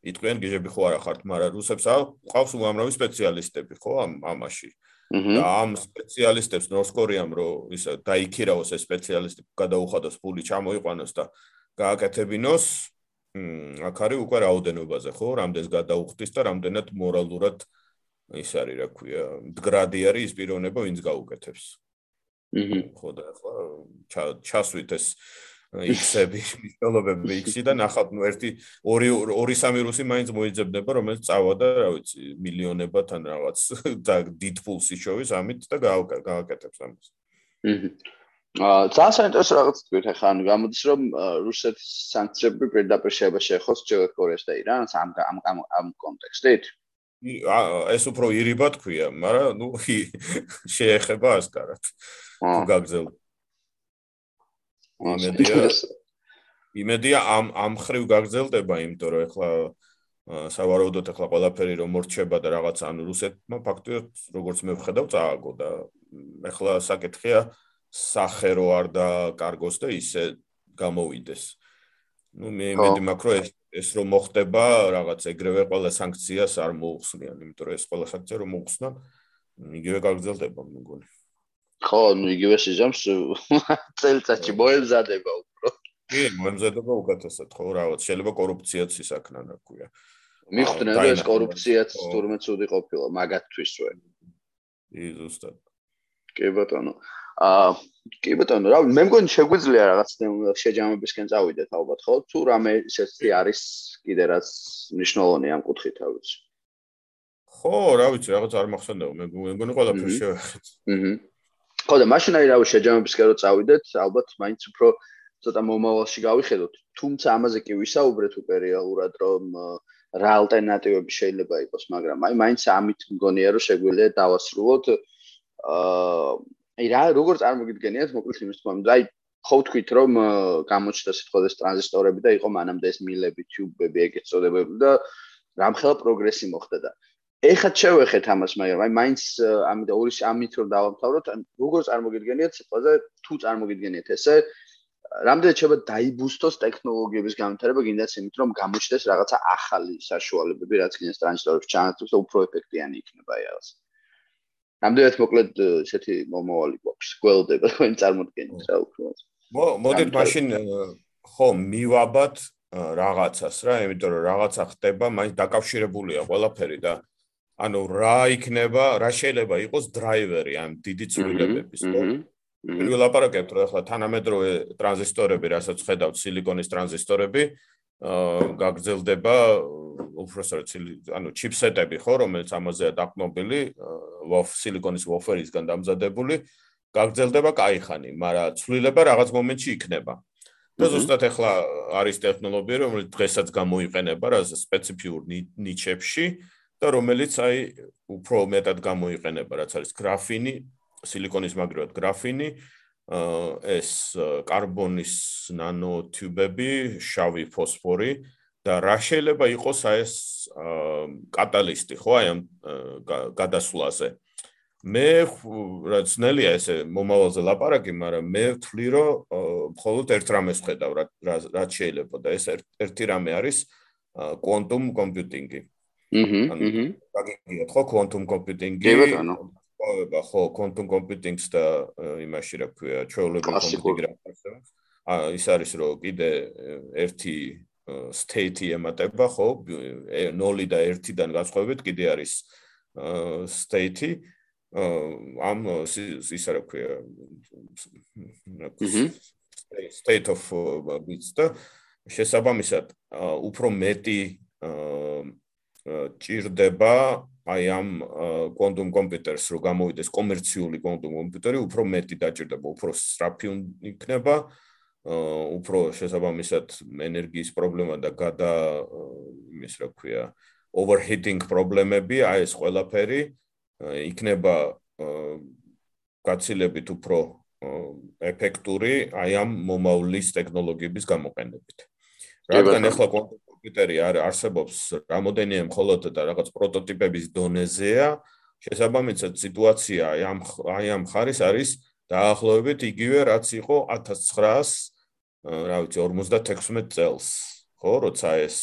იტყვიან გიჟები ხო არა ხართ, მაგრამ რუსებს ყავს უამრავი სპეციალისტები ხო ამ ამაში. და ამ სპეციალისტებს ნორსკორეამ რო ისა დაიქირავოს ეს სპეციალისტები, გადაუხადოს ფული ჩამოიყვანოს და გააკეთებინოს აქ არის უკვე რაოდენობაზე ხო რამდენს გადაუხდის და რამდენად მორალურად ის არის რა ქვია მდგრადი არის ის პიროვნება ვინც გაუკეთებს აჰა ხო და ახლა ჩასვით ეს X-ები, მიტოლობები X-ი და ნახავთ, ნუ ერთი 2 2-3 რუსი მაინც მოიძებნება, რომელიც წავა და რა ვიცი, მილიონებად ან რაღაც და დიდ ფულს იშოვის ამით და გააკეთებს ამას. აჰა. აა ძალიან საინტერესო რაღაც თქვით ახლა ანუ გამოდის რომ რუსეთის სანქციები პირდაპირ შეიძლება შეეხოს ჩრდილოეთ კორეას და ირანს ამ ამ ამ ამ კონტექსტით? ეს უფრო ირიბა თქვია მაგრამ ნუ შეეხება ასკარად თუ გაგზელ იმედია იმედია ამ ამ ხრივ გაგზელდება იმიტომ რომ ახლა სავარაუდოდ ახლა ყველაფერი რომ მორჩება და რაღაც ანუ რუსეთმა ფაქტობრივად როგორც მე ვხედავ წააგო და ახლა საკითხია სახერო არ და კარგოს და ისე გამოვიდეს. ну მე იმედი მაქვს რომ ეს ეს რომ მოხდება რაღაც ეგრევე ყველა სანქციას არ მოუხსნიან, იმიტომ რომ ეს ყველა სანქცია რომ მოუხსნან, იგივე გაგრძელდება მგონი. ხო, ну იგივე სიზამს წელიწადში მოემზადება უფრო. კი, მოემზადება უკეთესად, ხო, რაღაც შეიძლება კორუფციაც ისაქნან, რა ქვია. მიხვდნენ რომ ეს კორუფციაც თურმე ცუდი ყოფილა მაგათთვის ვე. კი, ზუსტად. კი ბატონო. აა კი ბატონო, რა მე მგონი შეგვიძლია რაღაც შეჯამებისკენ წავიდეთ ალბათ, ხო? თუ რამე ისეთი არის კიდე რაც მნიშვნელოვანი ამ კუთხით არის. ხო, რა ვიცი, რაღაც არ მახსენდება, მე მგონი ყველაფერს შევეხეთ. აჰა. ხო და მაშინ აი რა შეჯამებისკენ რო წავიდეთ, ალბათ მაინც უფრო ცოტა მომავალში გავიხედოთ. თუმცა ამაზე კი ვისაუბრეთ უკვე რეალურად, რომ რა ალტერნატივები შეიძლება იყოს, მაგრამ აი მაინც ამით მგონია რომ შეგვიძლია დავასრულოთ. აა აი რა როგორ წარმოგიდგენიათ მოკლედ იმის თქმა უნდა, აი ხო ვთქვით რომ გამოჩნდა სიტყვაზე ტრანზისტორები და იყო მანამდე ეს მილები, ტიუბები, ეგეთ წოდებები და რამხელა პროგრესი მოხდა და ეხლა შევეხეთ ამას, მაგრამ აი მაინც ამიტომ ორი ამით რომ დავამთავროთ, ან როგორ წარმოგიდგენიათ სიტყვაზე თუ წარმოგიდგენიათ ესე რამდენად შეიძლება დაიბუსტოს ტექნოლოგიების განვითარება გინდაც იმით რომ გამოჩნდეს რაღაცა ახალი საშუალებები რაც კიდეს ტრანზისტორებს ჩაანაცვლებს და უფრო ეფექტიანი იქნება აი რაღაც. რამდენად მოკლედ ესეთი მომავალი გვაქვს, გველდება თქვენ წარმოდგენით რა უფრო. მოდით მაშინ ხო მივაბათ რაღაცას რა, იმიტომ რომ რაღაცა ხდება, მაინც დაკავშირებულია ყველაფერი და ანუ რა იქნება, რა შეიძლება იყოს დრაივერი ამ დიდი ცვლილებების, ხო? პირველ ლაპარაკებთ რა ახლა თანამედროვე ტრანზისტორები, რასაც ხედავთ სილიკონის ტრანზისტორები, გაგრძელდება უფრო სწორედ ანუ ჩიპსეტები ხო რომელიც ამაზეა დაყნობილი ვოფ სილიკონის ვოფერისგან დამზადებული გაგრძელდება кайხანი მაგრამ ცვლილება რაღაც მომენტში იქნება. და ზუსტად ახლა არის ტექნოლოგია რომელიც დღესაც გამოიყენება რა სპეციფიურ ნიჩებში და რომელიც აი უფრო მეტად გამოიყენება რაც არის გრაფინი სილიკონის მაგრად გრაფინი აა ეს კარბონის ნანოტიუბები, შავი ფოსფორი და რა შეიძლება იყოს აი ეს კატალისტი, ხო, აი ამ გადასვლაზე. მე რაც ნელია ესე მომავალზე ლაპარაკი, მაგრამ მე ვთვლი, რომ მხოლოდ ერთ რამეს ხედავ, რა რა შეიძლება და ეს ერთი რამე არის quantum computing-ი. აჰა, აჰა. გაგიგიათ ხო quantum computing-ი? კი ბატონო. ყოება ხო quantum computing-ს და იმაში რა ქვია, ჩვეულებრივ კომპიუტერი ახსენებს. აა ის არის რომ კიდე ერთი state-ი ემატება ხო? 0 და 1-დან განსხვავებით კიდე არის state-ი. ამ ის რა ქვია state of bits და შესაბამისად უფრო მეტი ჭირდება აი ამ quantum computers რო გამოვიდეს კომერციული quantum კომპიუტერი უფრო მეტი დაჭირდება უფრო სწრაფი იქნება უფრო შესაბამისად ენერგიის პრობლემა და გადა იმის რა ქვია overheating პრობლემები აი ეს ყველაფერი იქნება გაცილებით უფრო ეფექტური აი ამ მომავლის ტექნოლოგიების გამოყენებით. რადგან ახლა კომპიუტერი არ არსებობს რამოდენიმე მხოლოდ და რაღაც პროტოტიპების დონეზეა, შესაბამისად სიტუაცია აი ამ აი ამ ხარის არის დაახლოებით იგივე რაც იყო 1900 რა ვიცი 56 წელს, ხო, როცა ეს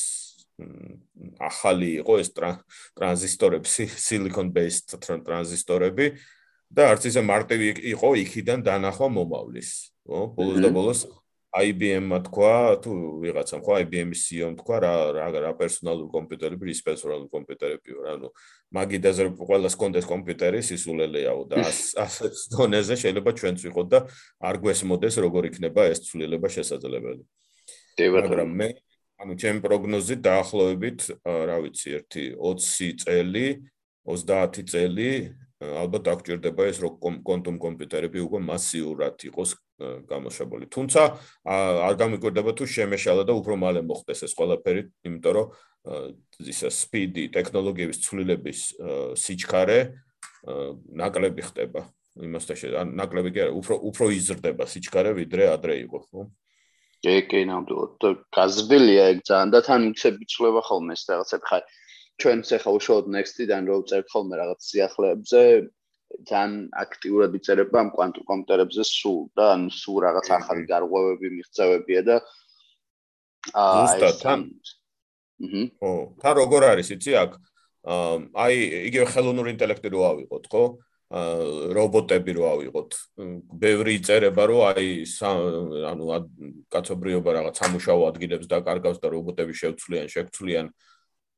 ახალი იყო ეს ტრანზისტორები, silicon based ტრანზისტორები და არც ისე მარტივი იყო იქიდან დანახვა მომავლის, ხო? ბოლოს და ბოლოს IBM-მა თქვა, თუ ვიღაცამ ხო IBM-ის CEO-მ თქვა რა რა რა პერსონალური კომპიუტერები, რის პერსონალური კომპიუტერებიო, რა ნუ მაგიდაზე ყველას კონდეს კომპიუტერი სისულელეაო და ასეთ დონეზე შეიძლება ჩვენც ვიყოთ და არ გვესმოდეს როგორ იქნება ეს ცვლილება შესაძლებელი. მაგრამ მე ანუ ჩემ პროგნოზით დაახლოებით, რა ვიცი, ერთი 20 წელი, 30 წელი ალბათ აღჭირდება ეს რომ quantum კომპიუტერები უკვე მასიურად იყოს გამოშვებული. თუმცა არ გამიკვირდება თუ შემეშალა და უფრო მალე მოხდეს ეს ყველაფერი, იმიტომ რომ ისა speed-ი ტექნოლოგიების ცვლილების სიჩქარე ნაკლები ხდება. იმასთან შე ნაკლები კი არა, უფრო უფრო იზრდება სიჩქარე ვიდრე ადრე იყო, ხო? კი, კი, ნამდვილად. გაზრდილია ეგ ძალიან და თან უცები ცვლება ხოლმე ეს რაღაცები ხარ. ჩვენ ახლა უშუალოდ next-დან რო ვწერთ ხოლმე რაღაც სიახლეებზე, ძალიან აქტიურად იწერება ამ კვანტურ კომპიუტერებზე სულ და ან სულ რაღაც ახალი გარღვევები მიღწევებია და აა ეს აჰა. ო, თან როგორ არის იცი აქ? აი, იგივე ხელოვნური ინტელექტი რო ავიღოთ, ხო? რობოტები რო ავიღოთ. ბევრი იწერება რომ აი ანუ კაცობრიობა რაღაც სამუშაო ადგილებს დაკარგავს და რობოტები შევცვლიან, შეგცვლიან.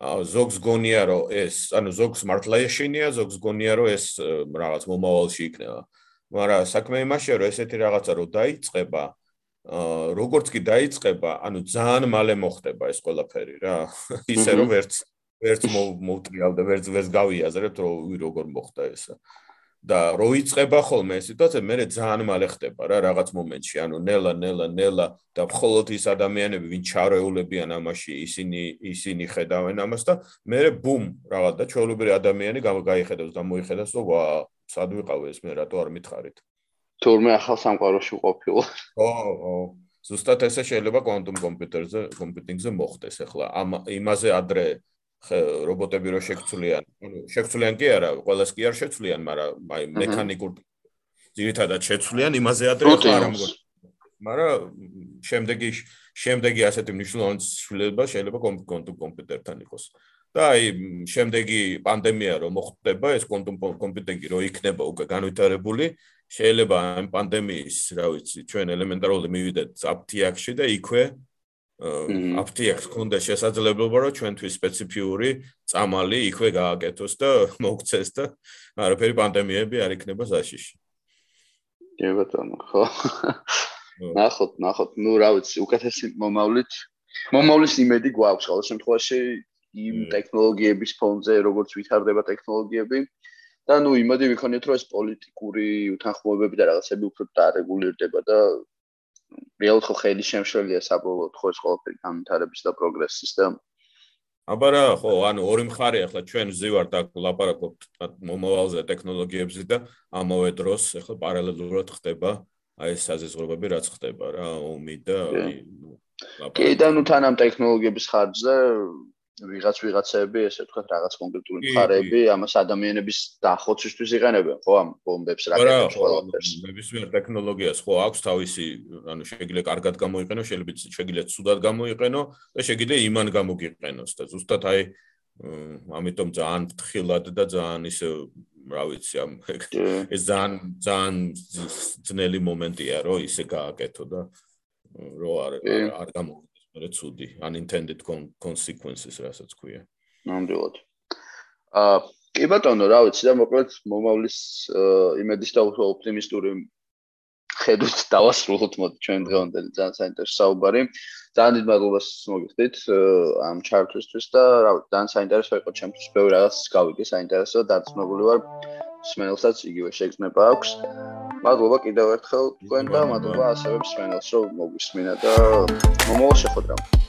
ზოგს გონია რომ ეს, ანუ ზოგს მართლა ეშინია, ზოგს გონია რომ ეს რაღაც მომავალში იქნება. მაგრამ საქმე იმაშია რომ ესეთი რაღაცა რო დაიწყება, აა როგორც კი დაიწყება, ანუ ძალიან მალე მოხდება ეს ყველაფერი რა. ისე რომ ვერც ვერც მოვტრიალ და ვერც ვერც გავიაზრებთ რომ როგორ მოხდა ესა და რო იწება ხოლმე ეს სიტუაცია მე ძალიან მალე ხდება რა რაღაც მომენტში. ანუ ნელა ნელა ნელა და მხოლოდ ის ადამიანები ვინ ჩარეულებიან ამაში ისინი ისინი ხედავენ ამას და მე ბუმ რაღაც და ჩვეულებრივი ადამიანი გაიხედავს და მოიხედავს რომ ვა სად ვიყავ ეს მე რატო არ მითხარით? თურმე ახალ სამყაროში ყოფილ ო ო ზუსტად ესე შეიძლება quantum computer-ზე computing-ზე მოხდეს ახლა. ამ იმაზე ადრე რობოტები რო შექცვლიან, ანუ შექცვლიან კი არა, ყველას კი არ შეცვლიან, მაგრამ აი მექანიკურ ძირითადად შეცვლიან იმაზე ადრე არ ამგონ. მაგრამ შემდეგი შემდეგი ასეთი მნიშვნელოვანი ცვლილება შეიძლება კონტუმ კომპიუტერთან იყოს. და აი შემდეგი პანდემია რო მოხდება, ეს კონტუმ კომპიუტერი რო იქნება უკვე განვითარებული, შეიძლება ამ პანდემიის, რა ვიცი, ჩვენ ელემენტარული მივიდეთ აფთიაქში და იქვე აფთიაქს ქონდა შესაძლებლობა რომ ჩვენთვის სპეციფიური წამალი იქვე გააკეთოს და მოგცეს და არაფერი პანდემიები არ იქნება საშიში. კი ბატონო, ხო. ნახოთ, ნახოთ, ну, რა ვიცი, უკეთესი მომავლით. მომავლის იმედი გვაქვს ყოველ შემთხვევაში იმ ტექნოლოგიების ფონზე, როგორც ვითარდება ტექნოლოგიები. და ну, იმედი ვიქონიეთ, რომ ეს პოლიტიკური უთანხმოებები და რაღაცები უფრო დარეგულირდება და რეალურად ხო ხელი შემშლელია საბოლოოდ ხო ეს ყველაფერი განვითარების და პროგრესის და აბა რა ხო ანუ ორი მხარე ახლა ჩვენ ზივართ აქ ლაპარაკობთ მომავალზე ტექნოლოგიებზე და ამავე დროს ახლა პარალელურად ხდება აი ეს საზღვრებები რაც ხდება რა ომი და კი. და ნუ თან ამ ტექნოლოგიების ხარჯზე ვიღაც ვიღაცები, ესე ვთქვათ, რაღაც კონკრეტული მხარეები, ამას ადამიანების დახოცვისთვის იყენებენ, ხო, ამ ბომბებს, რაკეტებს, ყველაფერს. ნებისმიერ ტექნოლოგიას ხო? აქვს თავისი, ანუ შეიძლება კარგად გამოიყენო, შეიძლება შეიძლება ცუდად გამოიყენო და შეიძლება იმან გამოგიყენოს და ზუსტად აი ამიტომ ძალიან თხილად და ძალიან ისე რა ვიცი ამ ეს ძალიან ძალიან ძნელი მომენტია, რომ ისე გააკეთო და რო არ არ გამო მე ცუდი. Unintended consequences რასაც ქვია. ნამდვილად. აა კი ბატონო რა ვიცი და მოკლედ მომავლის იმედის და უფრო ოპტიმისტური ხედვით დავასრულოთ მოდი ჩვენ დღევანდელი ძალიან საინტერესო საუბარი. ძალიან დიდ მადლობას მოგიხდით ამ ჩართვისთვის და რა ვიცი ძალიან საინტერესო იყო ჩემთვის ბევრი რაღაც გავიგე საინტერესო დაწნებული ვარ. სმენელსაც იგივე შეგრძნება აქვს მადლობა კიდევ ერთხელ თქვენ და მადლობა ასევე სმენელს რომ მოგვისმინა და მომავალ შეხვედრამდე